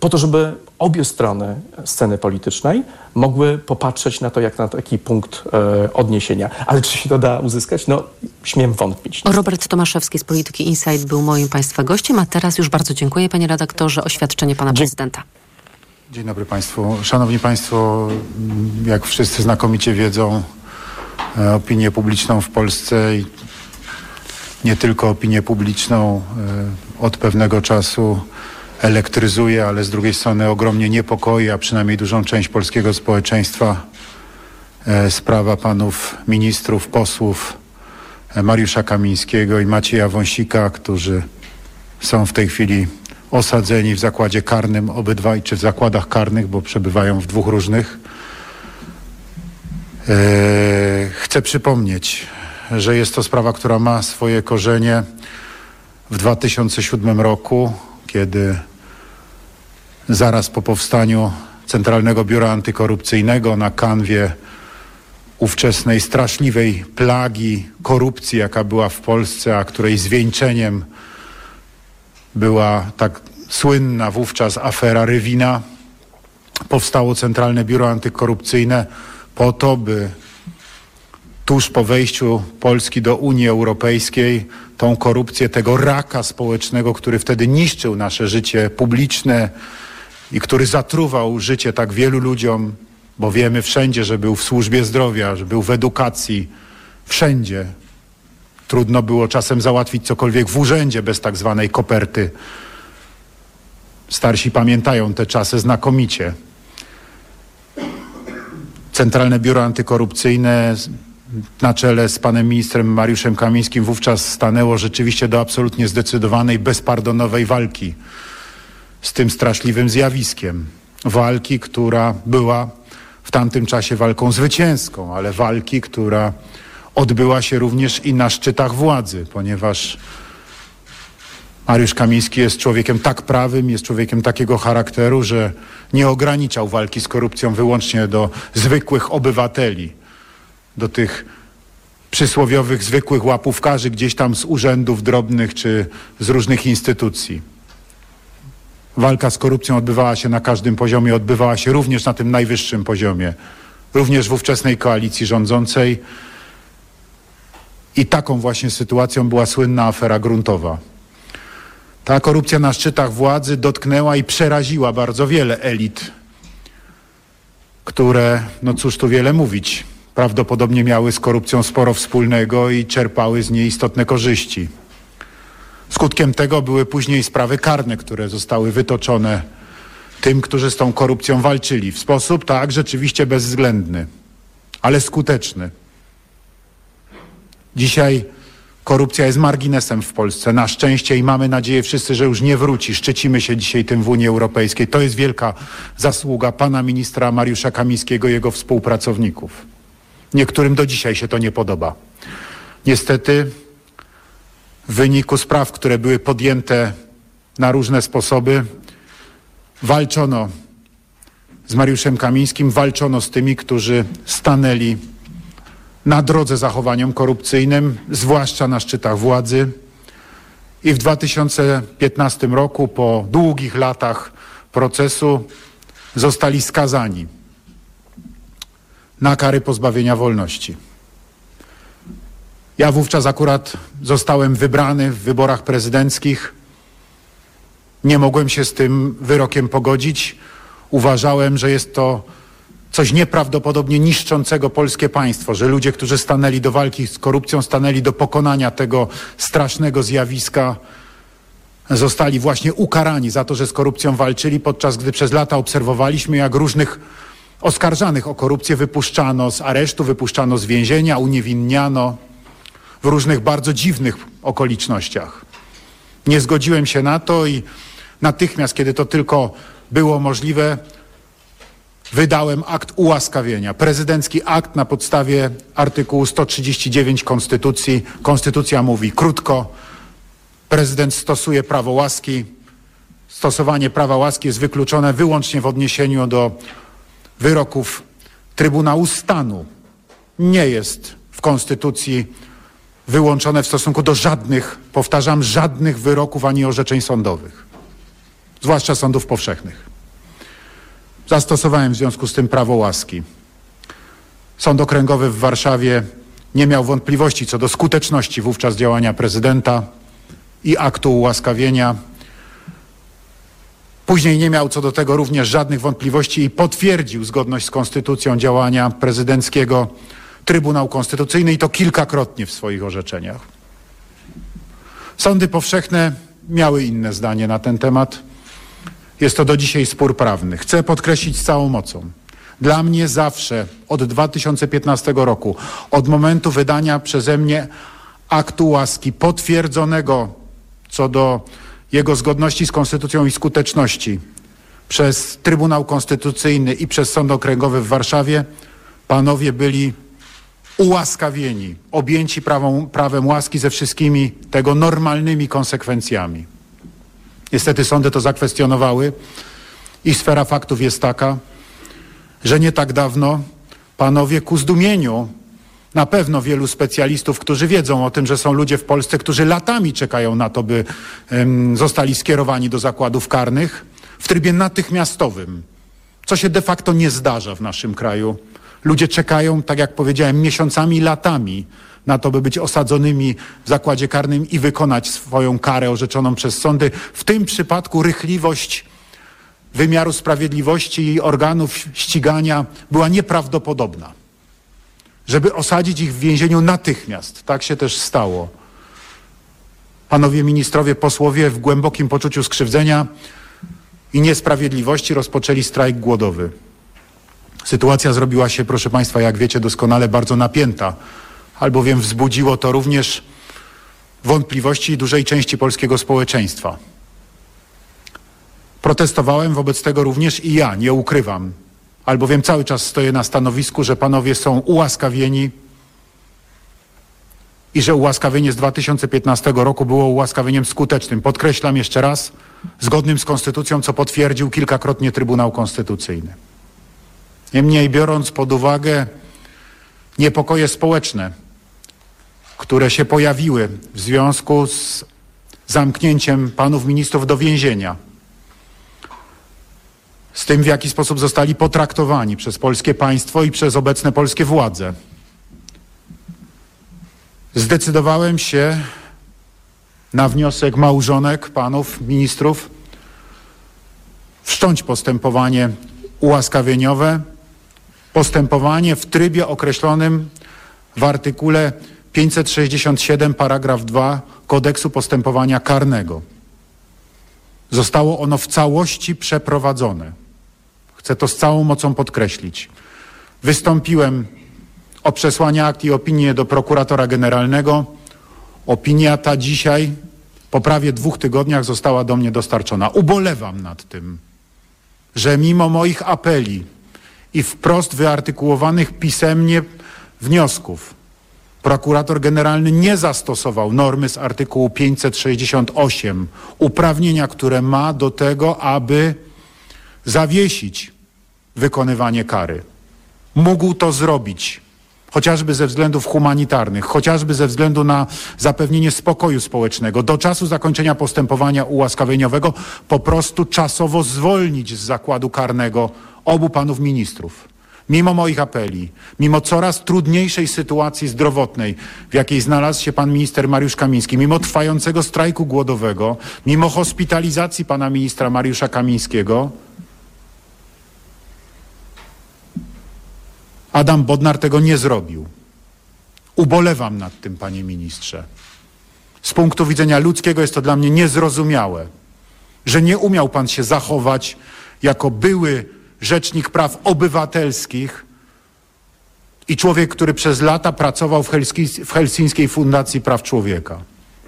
po to, żeby obie strony sceny politycznej mogły popatrzeć na to jak na taki punkt e, odniesienia. Ale czy się to da uzyskać? No, śmiem wątpić. Robert Tomaszewski z Polityki Insight był moim Państwa gościem, a teraz już bardzo dziękuję Panie Redaktorze, oświadczenie Pana Prezydenta. Dzień dobry Państwu. Szanowni Państwo, jak wszyscy znakomicie wiedzą, e, opinię publiczną w Polsce i nie tylko opinię publiczną e, od pewnego czasu elektryzuje, ale z drugiej strony ogromnie niepokoi, a przynajmniej dużą część polskiego społeczeństwa e, sprawa panów ministrów, posłów e, Mariusza Kamińskiego i Macieja Wąsika, którzy są w tej chwili osadzeni w zakładzie karnym obydwaj, czy w zakładach karnych, bo przebywają w dwóch różnych. Chcę przypomnieć, że jest to sprawa, która ma swoje korzenie w 2007 roku, kiedy zaraz po powstaniu Centralnego Biura Antykorupcyjnego na kanwie ówczesnej straszliwej plagi korupcji, jaka była w Polsce, a której zwieńczeniem była tak słynna wówczas afera Rywina, powstało Centralne Biuro Antykorupcyjne po to, by tuż po wejściu Polski do Unii Europejskiej tą korupcję, tego raka społecznego, który wtedy niszczył nasze życie publiczne i który zatruwał życie tak wielu ludziom, bo wiemy wszędzie, że był w służbie zdrowia, że był w edukacji, wszędzie. Trudno było czasem załatwić cokolwiek w urzędzie bez tak zwanej koperty. Starsi pamiętają te czasy znakomicie. Centralne Biuro Antykorupcyjne na czele z panem ministrem Mariuszem Kamińskim wówczas stanęło rzeczywiście do absolutnie zdecydowanej, bezpardonowej walki z tym straszliwym zjawiskiem. Walki, która była w tamtym czasie walką zwycięską, ale walki, która odbyła się również i na szczytach władzy, ponieważ Mariusz Kamiński jest człowiekiem tak prawym, jest człowiekiem takiego charakteru, że nie ograniczał walki z korupcją wyłącznie do zwykłych obywateli do tych przysłowiowych, zwykłych łapówkarzy gdzieś tam z urzędów drobnych czy z różnych instytucji. Walka z korupcją odbywała się na każdym poziomie, odbywała się również na tym najwyższym poziomie, również w ówczesnej koalicji rządzącej. I taką właśnie sytuacją była słynna afera gruntowa. Ta korupcja na szczytach władzy dotknęła i przeraziła bardzo wiele elit, które, no cóż tu wiele mówić, prawdopodobnie miały z korupcją sporo wspólnego i czerpały z niej istotne korzyści. Skutkiem tego były później sprawy karne, które zostały wytoczone tym, którzy z tą korupcją walczyli. W sposób tak rzeczywiście bezwzględny, ale skuteczny. Dzisiaj korupcja jest marginesem w Polsce. Na szczęście i mamy nadzieję wszyscy, że już nie wróci. Szczycimy się dzisiaj tym w Unii Europejskiej. To jest wielka zasługa pana ministra Mariusza Kamińskiego i jego współpracowników. Niektórym do dzisiaj się to nie podoba. Niestety w wyniku spraw, które były podjęte na różne sposoby, walczono z Mariuszem Kamińskim, walczono z tymi, którzy stanęli na drodze zachowaniom korupcyjnym, zwłaszcza na szczytach władzy. I w 2015 roku, po długich latach procesu, zostali skazani na kary pozbawienia wolności. Ja wówczas akurat zostałem wybrany w wyborach prezydenckich. Nie mogłem się z tym wyrokiem pogodzić. Uważałem, że jest to coś nieprawdopodobnie niszczącego polskie państwo, że ludzie, którzy stanęli do walki z korupcją, stanęli do pokonania tego strasznego zjawiska, zostali właśnie ukarani za to, że z korupcją walczyli, podczas gdy przez lata obserwowaliśmy, jak różnych oskarżanych o korupcję wypuszczano z aresztu, wypuszczano z więzienia, uniewinniano w różnych bardzo dziwnych okolicznościach. Nie zgodziłem się na to i natychmiast, kiedy to tylko było możliwe, wydałem akt ułaskawienia. Prezydencki akt na podstawie artykułu 139 Konstytucji. Konstytucja mówi krótko, prezydent stosuje prawo łaski. Stosowanie prawa łaski jest wykluczone wyłącznie w odniesieniu do wyroków Trybunału Stanu. Nie jest w Konstytucji wyłączone w stosunku do żadnych, powtarzam, żadnych wyroków ani orzeczeń sądowych, zwłaszcza sądów powszechnych. Zastosowałem w związku z tym prawo łaski. Sąd Okręgowy w Warszawie nie miał wątpliwości co do skuteczności wówczas działania prezydenta i aktu ułaskawienia. Później nie miał co do tego również żadnych wątpliwości i potwierdził zgodność z konstytucją działania prezydenckiego Trybunał Konstytucyjny i to kilkakrotnie w swoich orzeczeniach. Sądy powszechne miały inne zdanie na ten temat. Jest to do dzisiaj spór prawny. Chcę podkreślić z całą mocą. Dla mnie zawsze od 2015 roku, od momentu wydania przeze mnie aktu łaski potwierdzonego co do jego zgodności z konstytucją i skuteczności przez Trybunał Konstytucyjny i przez Sąd Okręgowy w Warszawie, panowie byli ułaskawieni, objęci prawą, prawem łaski ze wszystkimi tego normalnymi konsekwencjami. Niestety sądy to zakwestionowały i sfera faktów jest taka, że nie tak dawno panowie ku zdumieniu na pewno wielu specjalistów, którzy wiedzą o tym, że są ludzie w Polsce, którzy latami czekają na to, by um, zostali skierowani do zakładów karnych w trybie natychmiastowym, co się de facto nie zdarza w naszym kraju. Ludzie czekają, tak jak powiedziałem, miesiącami, latami na to, by być osadzonymi w zakładzie karnym i wykonać swoją karę orzeczoną przez sądy. W tym przypadku rychliwość wymiaru sprawiedliwości i organów ścigania była nieprawdopodobna. Żeby osadzić ich w więzieniu natychmiast. Tak się też stało. Panowie ministrowie, posłowie w głębokim poczuciu skrzywdzenia i niesprawiedliwości rozpoczęli strajk głodowy. Sytuacja zrobiła się, proszę Państwa, jak wiecie doskonale, bardzo napięta albowiem wzbudziło to również wątpliwości dużej części polskiego społeczeństwa. Protestowałem wobec tego również i ja, nie ukrywam, albowiem cały czas stoję na stanowisku, że panowie są ułaskawieni i że ułaskawienie z 2015 roku było ułaskawieniem skutecznym. Podkreślam jeszcze raz, zgodnym z konstytucją, co potwierdził kilkakrotnie Trybunał Konstytucyjny. Niemniej biorąc pod uwagę niepokoje społeczne, które się pojawiły w związku z zamknięciem panów ministrów do więzienia, z tym w jaki sposób zostali potraktowani przez polskie państwo i przez obecne polskie władze. Zdecydowałem się na wniosek małżonek panów ministrów wszcząć postępowanie ułaskawieniowe, postępowanie w trybie określonym w artykule 567 paragraf 2 kodeksu postępowania karnego. Zostało ono w całości przeprowadzone. Chcę to z całą mocą podkreślić. Wystąpiłem o przesłanie akt i opinię do prokuratora generalnego. Opinia ta dzisiaj, po prawie dwóch tygodniach, została do mnie dostarczona. Ubolewam nad tym, że mimo moich apeli i wprost wyartykułowanych pisemnie wniosków, prokurator generalny nie zastosował normy z artykułu 568, uprawnienia, które ma do tego, aby zawiesić wykonywanie kary. Mógł to zrobić chociażby ze względów humanitarnych, chociażby ze względu na zapewnienie spokoju społecznego, do czasu zakończenia postępowania ułaskawieniowego po prostu czasowo zwolnić z zakładu karnego obu panów ministrów. Mimo moich apeli, mimo coraz trudniejszej sytuacji zdrowotnej, w jakiej znalazł się pan minister Mariusz Kamiński, mimo trwającego strajku głodowego, mimo hospitalizacji pana ministra Mariusza Kamińskiego, Adam Bodnar tego nie zrobił. Ubolewam nad tym, panie ministrze. Z punktu widzenia ludzkiego jest to dla mnie niezrozumiałe, że nie umiał pan się zachować jako były rzecznik praw obywatelskich i człowiek, który przez lata pracował w, Helski, w Helsińskiej Fundacji Praw Człowieka.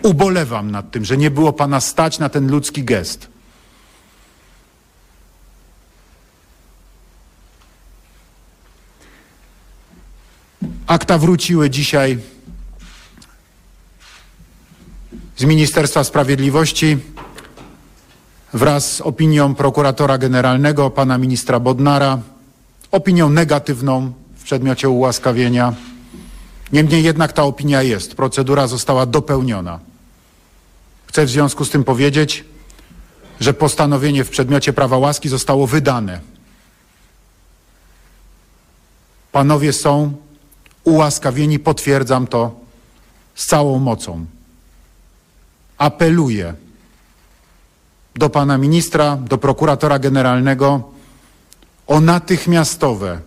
Ubolewam nad tym, że nie było pana stać na ten ludzki gest. Akta wróciły dzisiaj z Ministerstwa Sprawiedliwości wraz z opinią prokuratora generalnego, pana ministra Bodnara, opinią negatywną w przedmiocie ułaskawienia. Niemniej jednak ta opinia jest, procedura została dopełniona. Chcę w związku z tym powiedzieć, że postanowienie w przedmiocie prawa łaski zostało wydane. Panowie są ułaskawieni, potwierdzam to z całą mocą. Apeluję do pana ministra, do prokuratora generalnego o natychmiastowe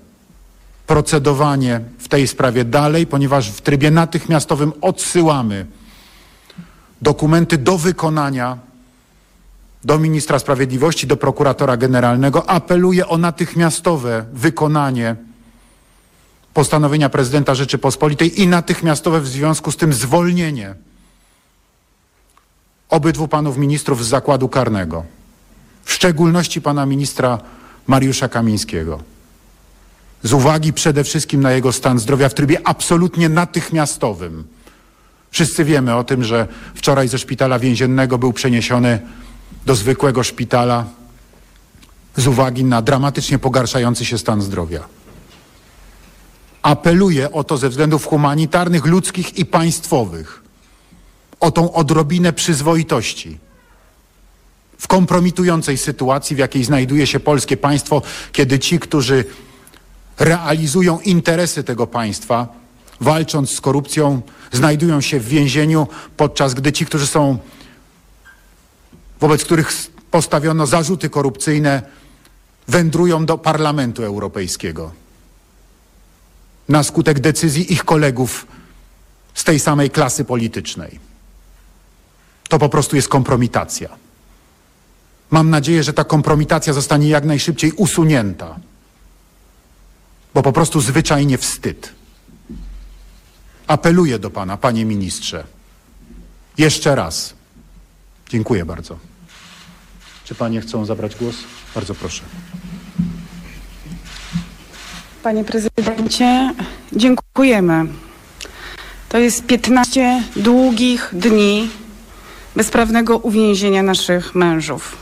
procedowanie w tej sprawie dalej, ponieważ w trybie natychmiastowym odsyłamy dokumenty do wykonania do ministra sprawiedliwości, do prokuratora generalnego. Apeluję o natychmiastowe wykonanie postanowienia prezydenta Rzeczypospolitej i natychmiastowe w związku z tym zwolnienie obydwu panów ministrów z zakładu karnego, w szczególności pana ministra Mariusza Kamińskiego. Z uwagi przede wszystkim na jego stan zdrowia w trybie absolutnie natychmiastowym. Wszyscy wiemy o tym, że wczoraj ze szpitala więziennego był przeniesiony do zwykłego szpitala z uwagi na dramatycznie pogarszający się stan zdrowia. Apeluję o to ze względów humanitarnych, ludzkich i państwowych, o tą odrobinę przyzwoitości w kompromitującej sytuacji, w jakiej znajduje się polskie państwo, kiedy ci, którzy realizują interesy tego państwa, walcząc z korupcją, znajdują się w więzieniu, podczas gdy ci, którzy są, wobec których postawiono zarzuty korupcyjne, wędrują do Parlamentu Europejskiego na skutek decyzji ich kolegów z tej samej klasy politycznej. To po prostu jest kompromitacja. Mam nadzieję, że ta kompromitacja zostanie jak najszybciej usunięta, bo po prostu zwyczajnie wstyd. Apeluję do Pana, Panie Ministrze, jeszcze raz. Dziękuję bardzo. Czy Panie chcą zabrać głos? Bardzo proszę. Panie prezydencie, dziękujemy. To jest 15 długich dni bezprawnego uwięzienia naszych mężów.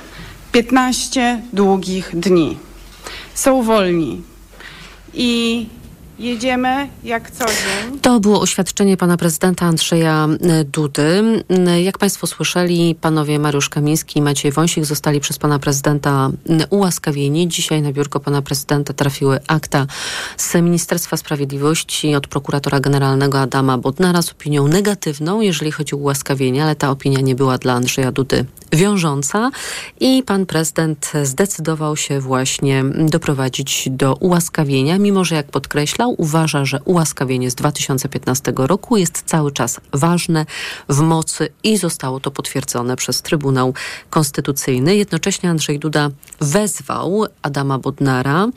15 długich dni. Są wolni. I Jedziemy jak co dzień. To było oświadczenie pana prezydenta Andrzeja e, Dudy. E, jak państwo słyszeli, panowie Mariusz Kamiński i Maciej Wąsik zostali przez pana prezydenta e, ułaskawieni. Dzisiaj na biurko pana prezydenta trafiły akta z Ministerstwa Sprawiedliwości od prokuratora generalnego Adama Bodnara z opinią negatywną, jeżeli chodzi o ułaskawienie, ale ta opinia nie była dla Andrzeja Dudy wiążąca i pan prezydent zdecydował się właśnie doprowadzić do ułaskawienia, mimo że jak podkreślał, uważa, że ułaskawienie z 2015 roku jest cały czas ważne, w mocy i zostało to potwierdzone przez Trybunał Konstytucyjny. Jednocześnie Andrzej Duda wezwał Adama Bodnara,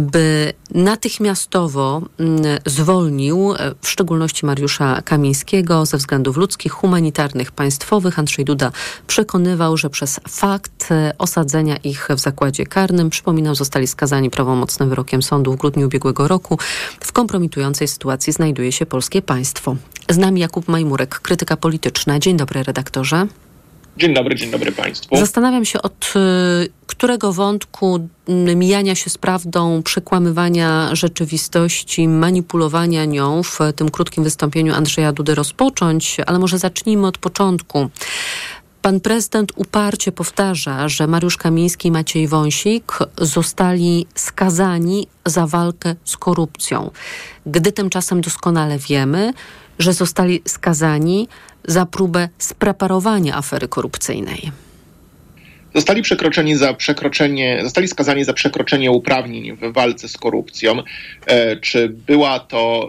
by natychmiastowo mm, zwolnił w szczególności Mariusza Kamińskiego ze względów ludzkich, humanitarnych, państwowych. Andrzej Duda przekonywał, że przez fakt osadzenia ich w zakładzie karnym, przypominał, zostali skazani prawomocnym wyrokiem sądu w grudniu ubiegłego roku. W kompromitującej sytuacji znajduje się polskie państwo. Z nami Jakub Majmurek, krytyka polityczna. Dzień dobry, redaktorze. Dzień dobry, dzień dobry Państwu. Zastanawiam się, od y, którego wątku mijania się z prawdą, przekłamywania rzeczywistości, manipulowania nią w tym krótkim wystąpieniu Andrzeja Dudy rozpocząć, ale może zacznijmy od początku. Pan prezydent uparcie powtarza, że Mariusz Kamiński i Maciej Wąsik zostali skazani za walkę z korupcją. Gdy tymczasem doskonale wiemy, że zostali skazani za próbę spreparowania afery korupcyjnej. Zostali przekroczeni za przekroczenie, zostali skazani za przekroczenie uprawnień w walce z korupcją. E, czy była to,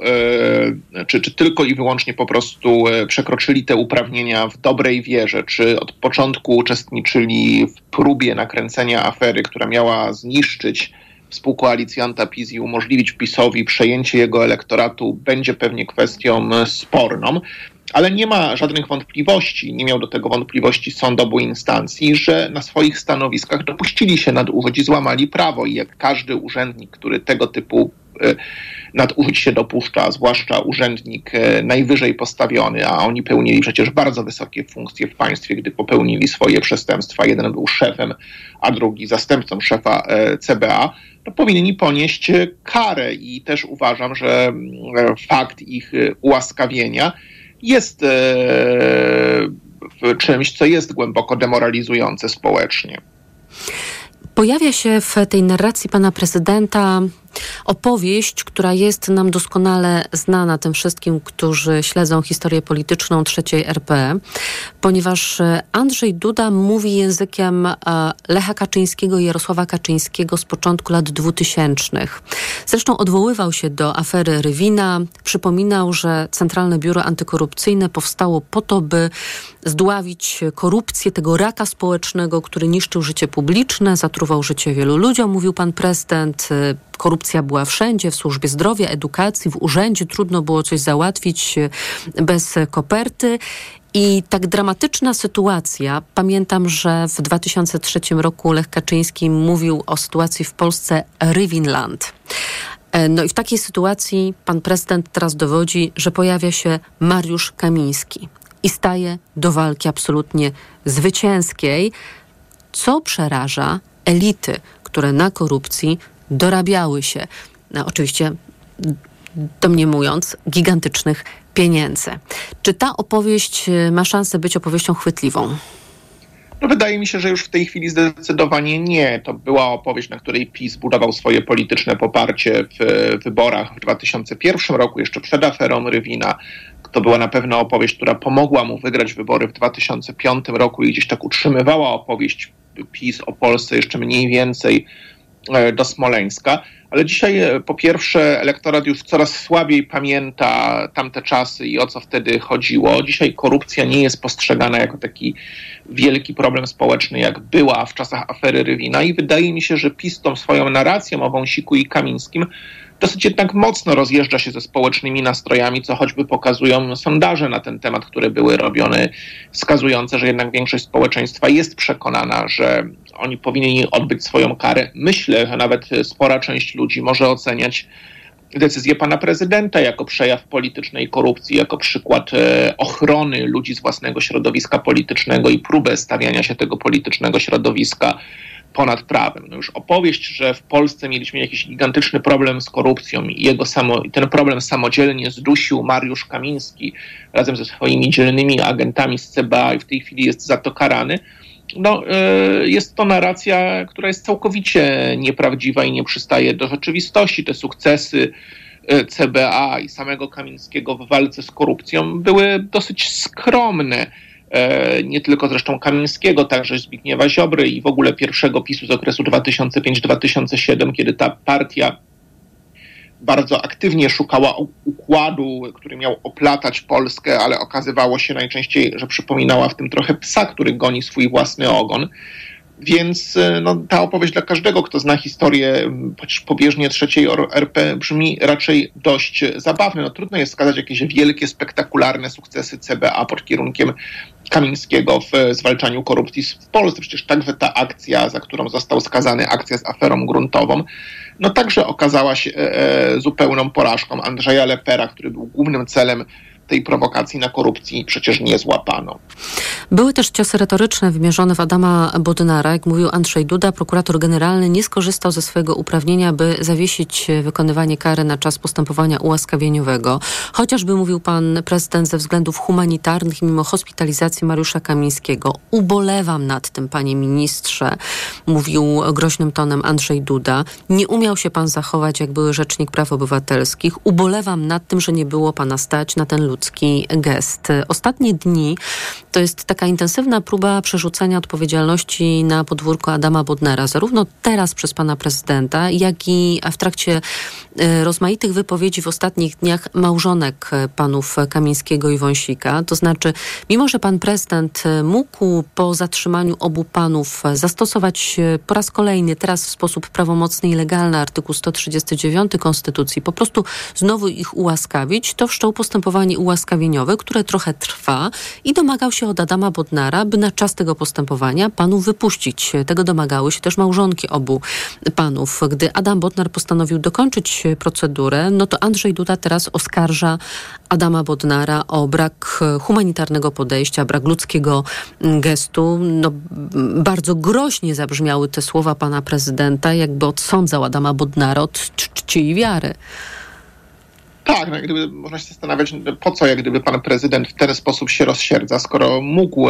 e, czy, czy tylko i wyłącznie po prostu e, przekroczyli te uprawnienia w dobrej wierze, czy od początku uczestniczyli w próbie nakręcenia afery, która miała zniszczyć współkoalicjanta PiS i umożliwić PiSowi przejęcie jego elektoratu, będzie pewnie kwestią sporną ale nie ma żadnych wątpliwości, nie miał do tego wątpliwości sąd obu instancji, że na swoich stanowiskach dopuścili się nadużyć złamali prawo. I jak każdy urzędnik, który tego typu e, nadużyć się dopuszcza, zwłaszcza urzędnik e, najwyżej postawiony, a oni pełnili przecież bardzo wysokie funkcje w państwie, gdy popełnili swoje przestępstwa. Jeden był szefem, a drugi zastępcą szefa e, CBA, to powinni ponieść karę i też uważam, że fakt ich ułaskawienia jest e, czymś, co jest głęboko demoralizujące społecznie. Pojawia się w tej narracji pana prezydenta opowieść, która jest nam doskonale znana tym wszystkim, którzy śledzą historię polityczną trzeciej RP, ponieważ e, Andrzej Duda mówi językiem e, Lecha Kaczyńskiego i Jarosława Kaczyńskiego z początku lat 2000. Zresztą odwoływał się do afery Rywina, przypominał, że Centralne Biuro Antykorupcyjne powstało po to, by zdławić korupcję tego raka społecznego, który niszczył życie publiczne, zatruwał życie wielu ludziom, mówił pan prezydent. E, korupcja była wszędzie, w służbie zdrowia, edukacji, w urzędzie. Trudno było coś załatwić e, bez koperty. I tak dramatyczna sytuacja. Pamiętam, że w 2003 roku Lech Kaczyński mówił o sytuacji w Polsce Rywinland. E, no i w takiej sytuacji pan prezydent teraz dowodzi, że pojawia się Mariusz Kamiński i staje do walki absolutnie zwycięskiej, co przeraża elity, które na korupcji dorabiały się, no, oczywiście domniemując, gigantycznych pieniędzy. Czy ta opowieść e, ma szansę być opowieścią chwytliwą? No wydaje mi się, że już w tej chwili zdecydowanie nie. To była opowieść, na której PiS budował swoje polityczne poparcie w wyborach w 2001 roku, jeszcze przed aferą Rywina. To była na pewno opowieść, która pomogła mu wygrać wybory w 2005 roku i gdzieś tak utrzymywała opowieść PiS o Polsce jeszcze mniej więcej E, do Smoleńska, ale dzisiaj e, po pierwsze elektorat już coraz słabiej pamięta tamte czasy i o co wtedy chodziło. Dzisiaj korupcja nie jest postrzegana jako taki wielki problem społeczny, jak była w czasach afery Rywina i wydaje mi się, że PiS tą swoją narracją o Wąsiku i Kamińskim dosyć jednak mocno rozjeżdża się ze społecznymi nastrojami, co choćby pokazują sondaże na ten temat, które były robione, wskazujące, że jednak większość społeczeństwa jest przekonana, że oni powinni odbyć swoją karę. Myślę, że nawet spora część ludzi może oceniać decyzję pana prezydenta jako przejaw politycznej korupcji, jako przykład e, ochrony ludzi z własnego środowiska politycznego i próbę stawiania się tego politycznego środowiska ponad prawem. No już opowieść, że w Polsce mieliśmy jakiś gigantyczny problem z korupcją i jego samo, ten problem samodzielnie zdusił Mariusz Kamiński razem ze swoimi dzielnymi agentami z CBA i w tej chwili jest za to karany, no, e, jest to narracja, która jest całkowicie nieprawdziwa i nie przystaje do rzeczywistości. Te sukcesy e, CBA i samego Kamińskiego w walce z korupcją były dosyć skromne. E, nie tylko zresztą Kamińskiego, także Zbigniewa Ziobry i w ogóle pierwszego PiSu z okresu 2005-2007, kiedy ta partia bardzo aktywnie szukała układu, który miał oplatać Polskę, ale okazywało się najczęściej, że przypominała w tym trochę psa, który goni swój własny ogon. Więc e, no, ta opowieść dla każdego, kto zna historię chociaż pobieżnie trzeciej RP, brzmi raczej dość zabawnie. No, trudno jest wskazać jakieś wielkie, spektakularne sukcesy CBA pod kierunkiem Kamińskiego w zwalczaniu korupcji w Polsce. Przecież także ta akcja, za którą został skazany, akcja z aferą gruntową, no także okazała się e, e, zupełną porażką Andrzeja Lepera, który był głównym celem tej prowokacji na korupcji przecież nie złapano. Były też ciosy retoryczne wymierzone w Adama Bodnara. Jak mówił Andrzej Duda, prokurator generalny nie skorzystał ze swojego uprawnienia, by zawiesić wykonywanie kary na czas postępowania ułaskawieniowego. Chociażby mówił pan prezydent ze względów humanitarnych mimo hospitalizacji Mariusza Kamińskiego. Ubolewam nad tym, panie ministrze, mówił groźnym tonem Andrzej Duda. Nie umiał się pan zachować, jak były rzecznik praw obywatelskich. Ubolewam nad tym, że nie było pana stać na ten ludzki gest. Ostatnie dni to jest taka intensywna próba przerzucenia odpowiedzialności na podwórko Adama Bodnera, zarówno teraz przez pana prezydenta, jak i w trakcie e, rozmaitych wypowiedzi w ostatnich dniach małżonek panów Kamińskiego i Wąsika. To znaczy, mimo że pan prezydent mógł po zatrzymaniu obu panów zastosować po raz kolejny, teraz w sposób prawomocny i legalny artykuł 139 Konstytucji, po prostu znowu ich ułaskawić, to wszczął postępowanie ułaskawieniowe, które trochę trwa i domagał się od Adama Bodnara, by na czas tego postępowania panu wypuścić. Tego domagały się też małżonki obu panów. Gdy Adam Bodnar postanowił dokończyć procedurę, no to Andrzej Duda teraz oskarża Adama Bodnara o brak humanitarnego podejścia, brak ludzkiego gestu. No, bardzo groźnie zabrzmiały te słowa pana prezydenta, jakby odsądzał Adama Bodnara od czci i wiary. Tak, no, gdyby można się zastanawiać, po co jak gdyby pan prezydent w ten sposób się rozsierdza, skoro mógł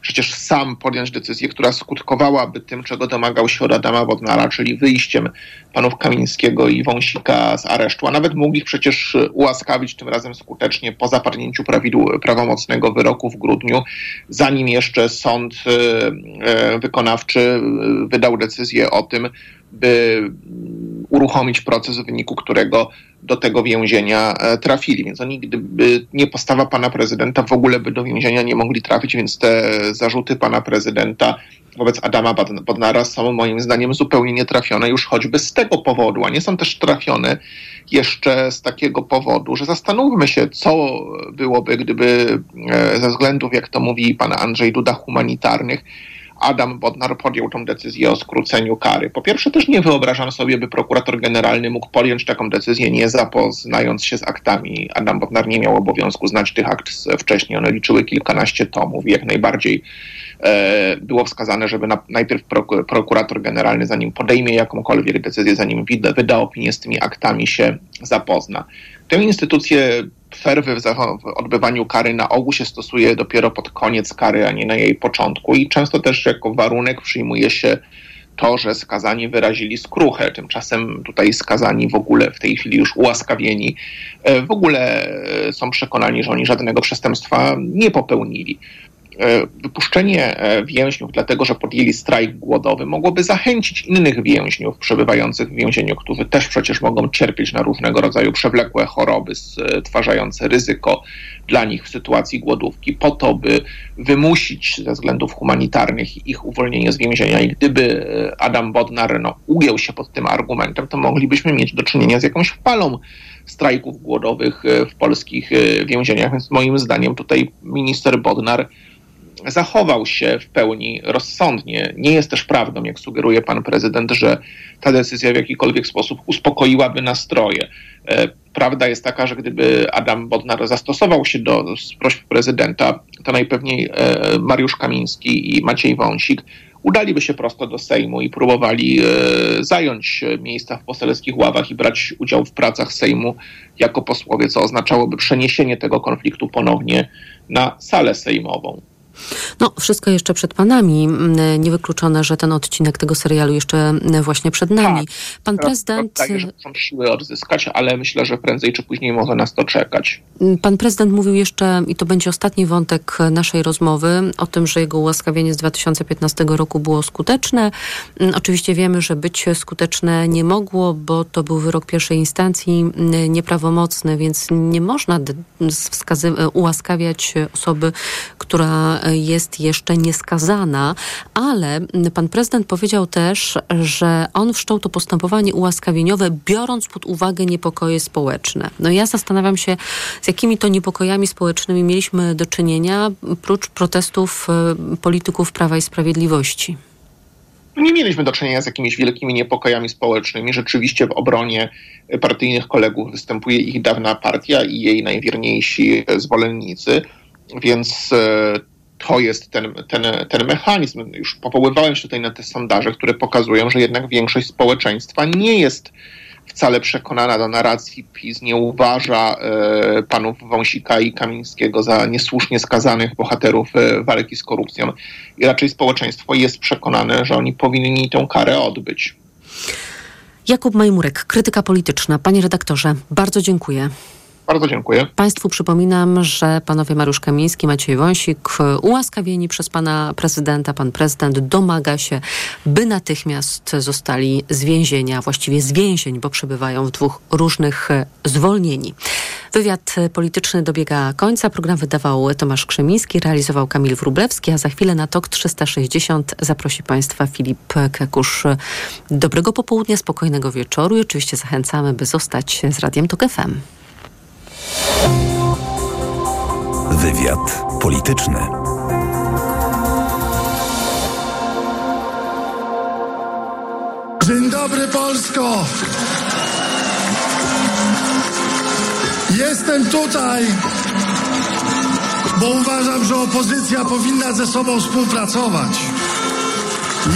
przecież sam podjąć decyzję, która skutkowałaby tym, czego domagał się od Adama Bodnara, czyli wyjściem panów Kamińskiego i Wąsika z aresztu, a nawet mógł ich przecież ułaskawić tym razem skutecznie po zapadnięciu prawomocnego wyroku w grudniu, zanim jeszcze sąd e, wykonawczy wydał decyzję o tym, by uruchomić proces, w wyniku którego do tego więzienia e, trafili. Więc oni, gdyby nie postawa pana prezydenta, w ogóle by do więzienia nie mogli trafić, więc te zarzuty pana prezydenta wobec Adama Bodnara są moim zdaniem zupełnie nietrafione już choćby z tego powodu, a nie są też trafione jeszcze z takiego powodu, że zastanówmy się, co byłoby, gdyby e, ze względów, jak to mówi pan Andrzej Duda, humanitarnych, Adam Bodnar podjął tą decyzję o skróceniu kary. Po pierwsze, też nie wyobrażam sobie, by prokurator generalny mógł podjąć taką decyzję, nie zapoznając się z aktami. Adam Bodnar nie miał obowiązku znać tych akt wcześniej. One liczyły kilkanaście tomów i jak najbardziej e, było wskazane, żeby na, najpierw prokurator generalny, zanim podejmie jakąkolwiek decyzję, zanim wyda opinię z tymi aktami, się zapozna. Tę instytucję przerwy w odbywaniu kary na ogół się stosuje dopiero pod koniec kary, a nie na jej początku i często też jako warunek przyjmuje się to, że skazani wyrazili skruchę. Tymczasem tutaj skazani w ogóle w tej chwili już ułaskawieni, e, w ogóle e, są przekonani, że oni żadnego przestępstwa nie popełnili. E, wypuszczenie e, więźniów, dlatego że podjęli strajk głodowy, mogłoby zachęcić innych więźniów przebywających w więzieniu, którzy też przecież mogą cierpieć na różnego rodzaju przewlekłe choroby stwarzające ryzyko dla nich w sytuacji głodówki, po to, by wymusić ze względów humanitarnych ich uwolnienie z więzienia. I gdyby e, Adam Bodnar no, ugiął się pod tym argumentem, to moglibyśmy mieć do czynienia z jakąś falą strajków głodowych w polskich więzieniach. Więc moim zdaniem tutaj minister Bodnar zachował się w pełni rozsądnie. Nie jest też prawdą, jak sugeruje pan prezydent, że ta decyzja w jakikolwiek sposób uspokoiłaby nastroje. E, prawda jest taka, że gdyby Adam Bodnar zastosował się do prośb prezydenta, to najpewniej e, Mariusz Kamiński i Maciej Wąsik udaliby się prosto do Sejmu i próbowali e, zająć miejsca w poselskich ławach i brać udział w pracach Sejmu jako posłowie, co oznaczałoby przeniesienie tego konfliktu ponownie na salę sejmową. No, wszystko jeszcze przed panami. Niewykluczone, że ten odcinek tego serialu jeszcze właśnie przed nami. Tak. Pan prezydent. Tak, że muszą siły odzyskać, ale myślę, że prędzej czy później może nas to czekać. Pan prezydent mówił jeszcze, i to będzie ostatni wątek naszej rozmowy, o tym, że jego ułaskawienie z 2015 roku było skuteczne. Oczywiście wiemy, że być skuteczne nie mogło, bo to był wyrok pierwszej instancji nieprawomocny, więc nie można ułaskawiać osoby, która jest jeszcze nieskazana, ale pan prezydent powiedział też, że on wszczął to postępowanie ułaskawieniowe, biorąc pod uwagę niepokoje społeczne. No ja zastanawiam się, z jakimi to niepokojami społecznymi mieliśmy do czynienia, prócz protestów e, polityków Prawa i Sprawiedliwości. nie mieliśmy do czynienia z jakimiś wielkimi niepokojami społecznymi. Rzeczywiście w obronie partyjnych kolegów występuje ich dawna partia i jej najwierniejsi zwolennicy, więc e, to jest ten, ten, ten mechanizm. Już powoływałem się tutaj na te sondaże, które pokazują, że jednak większość społeczeństwa nie jest wcale przekonana do narracji PiS, nie uważa e, panów Wąsika i Kamińskiego za niesłusznie skazanych bohaterów e, walki z korupcją. I raczej społeczeństwo jest przekonane, że oni powinni tę karę odbyć. Jakub Majmurek, krytyka polityczna. Panie redaktorze, bardzo dziękuję. Bardzo dziękuję. Państwu przypominam, że panowie Mariusz Kamiński, Maciej Wąsik ułaskawieni przez pana prezydenta. Pan prezydent domaga się, by natychmiast zostali z więzienia, właściwie z więzień, bo przebywają w dwóch różnych zwolnieni. Wywiad polityczny dobiega końca. Program wydawał Tomasz Krzemiński, realizował Kamil Wrublewski, a za chwilę na TOK 360 zaprosi Państwa Filip Kekusz. Dobrego popołudnia, spokojnego wieczoru i oczywiście zachęcamy, by zostać z Radiem TOK FM. Wywiad polityczny. Dzień dobry Polsko! Jestem tutaj, bo uważam, że opozycja powinna ze sobą współpracować.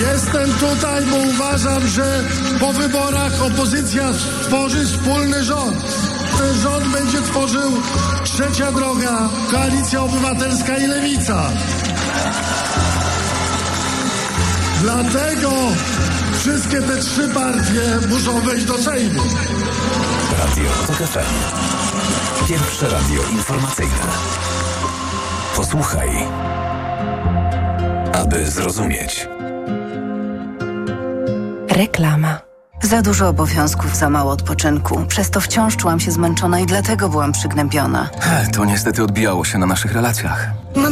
Jestem tutaj, bo uważam, że po wyborach opozycja stworzy wspólny rząd. Ten rząd będzie tworzył Trzecia Droga, Koalicja Obywatelska i Lewica. Dlatego wszystkie te trzy partie muszą wejść do Sejmu. Radio TOK FM. Pierwsze radio informacyjne. Posłuchaj, aby zrozumieć. Reklama. Za dużo obowiązków, za mało odpoczynku. Przez to wciąż czułam się zmęczona i dlatego byłam przygnębiona. To niestety odbijało się na naszych relacjach. Mama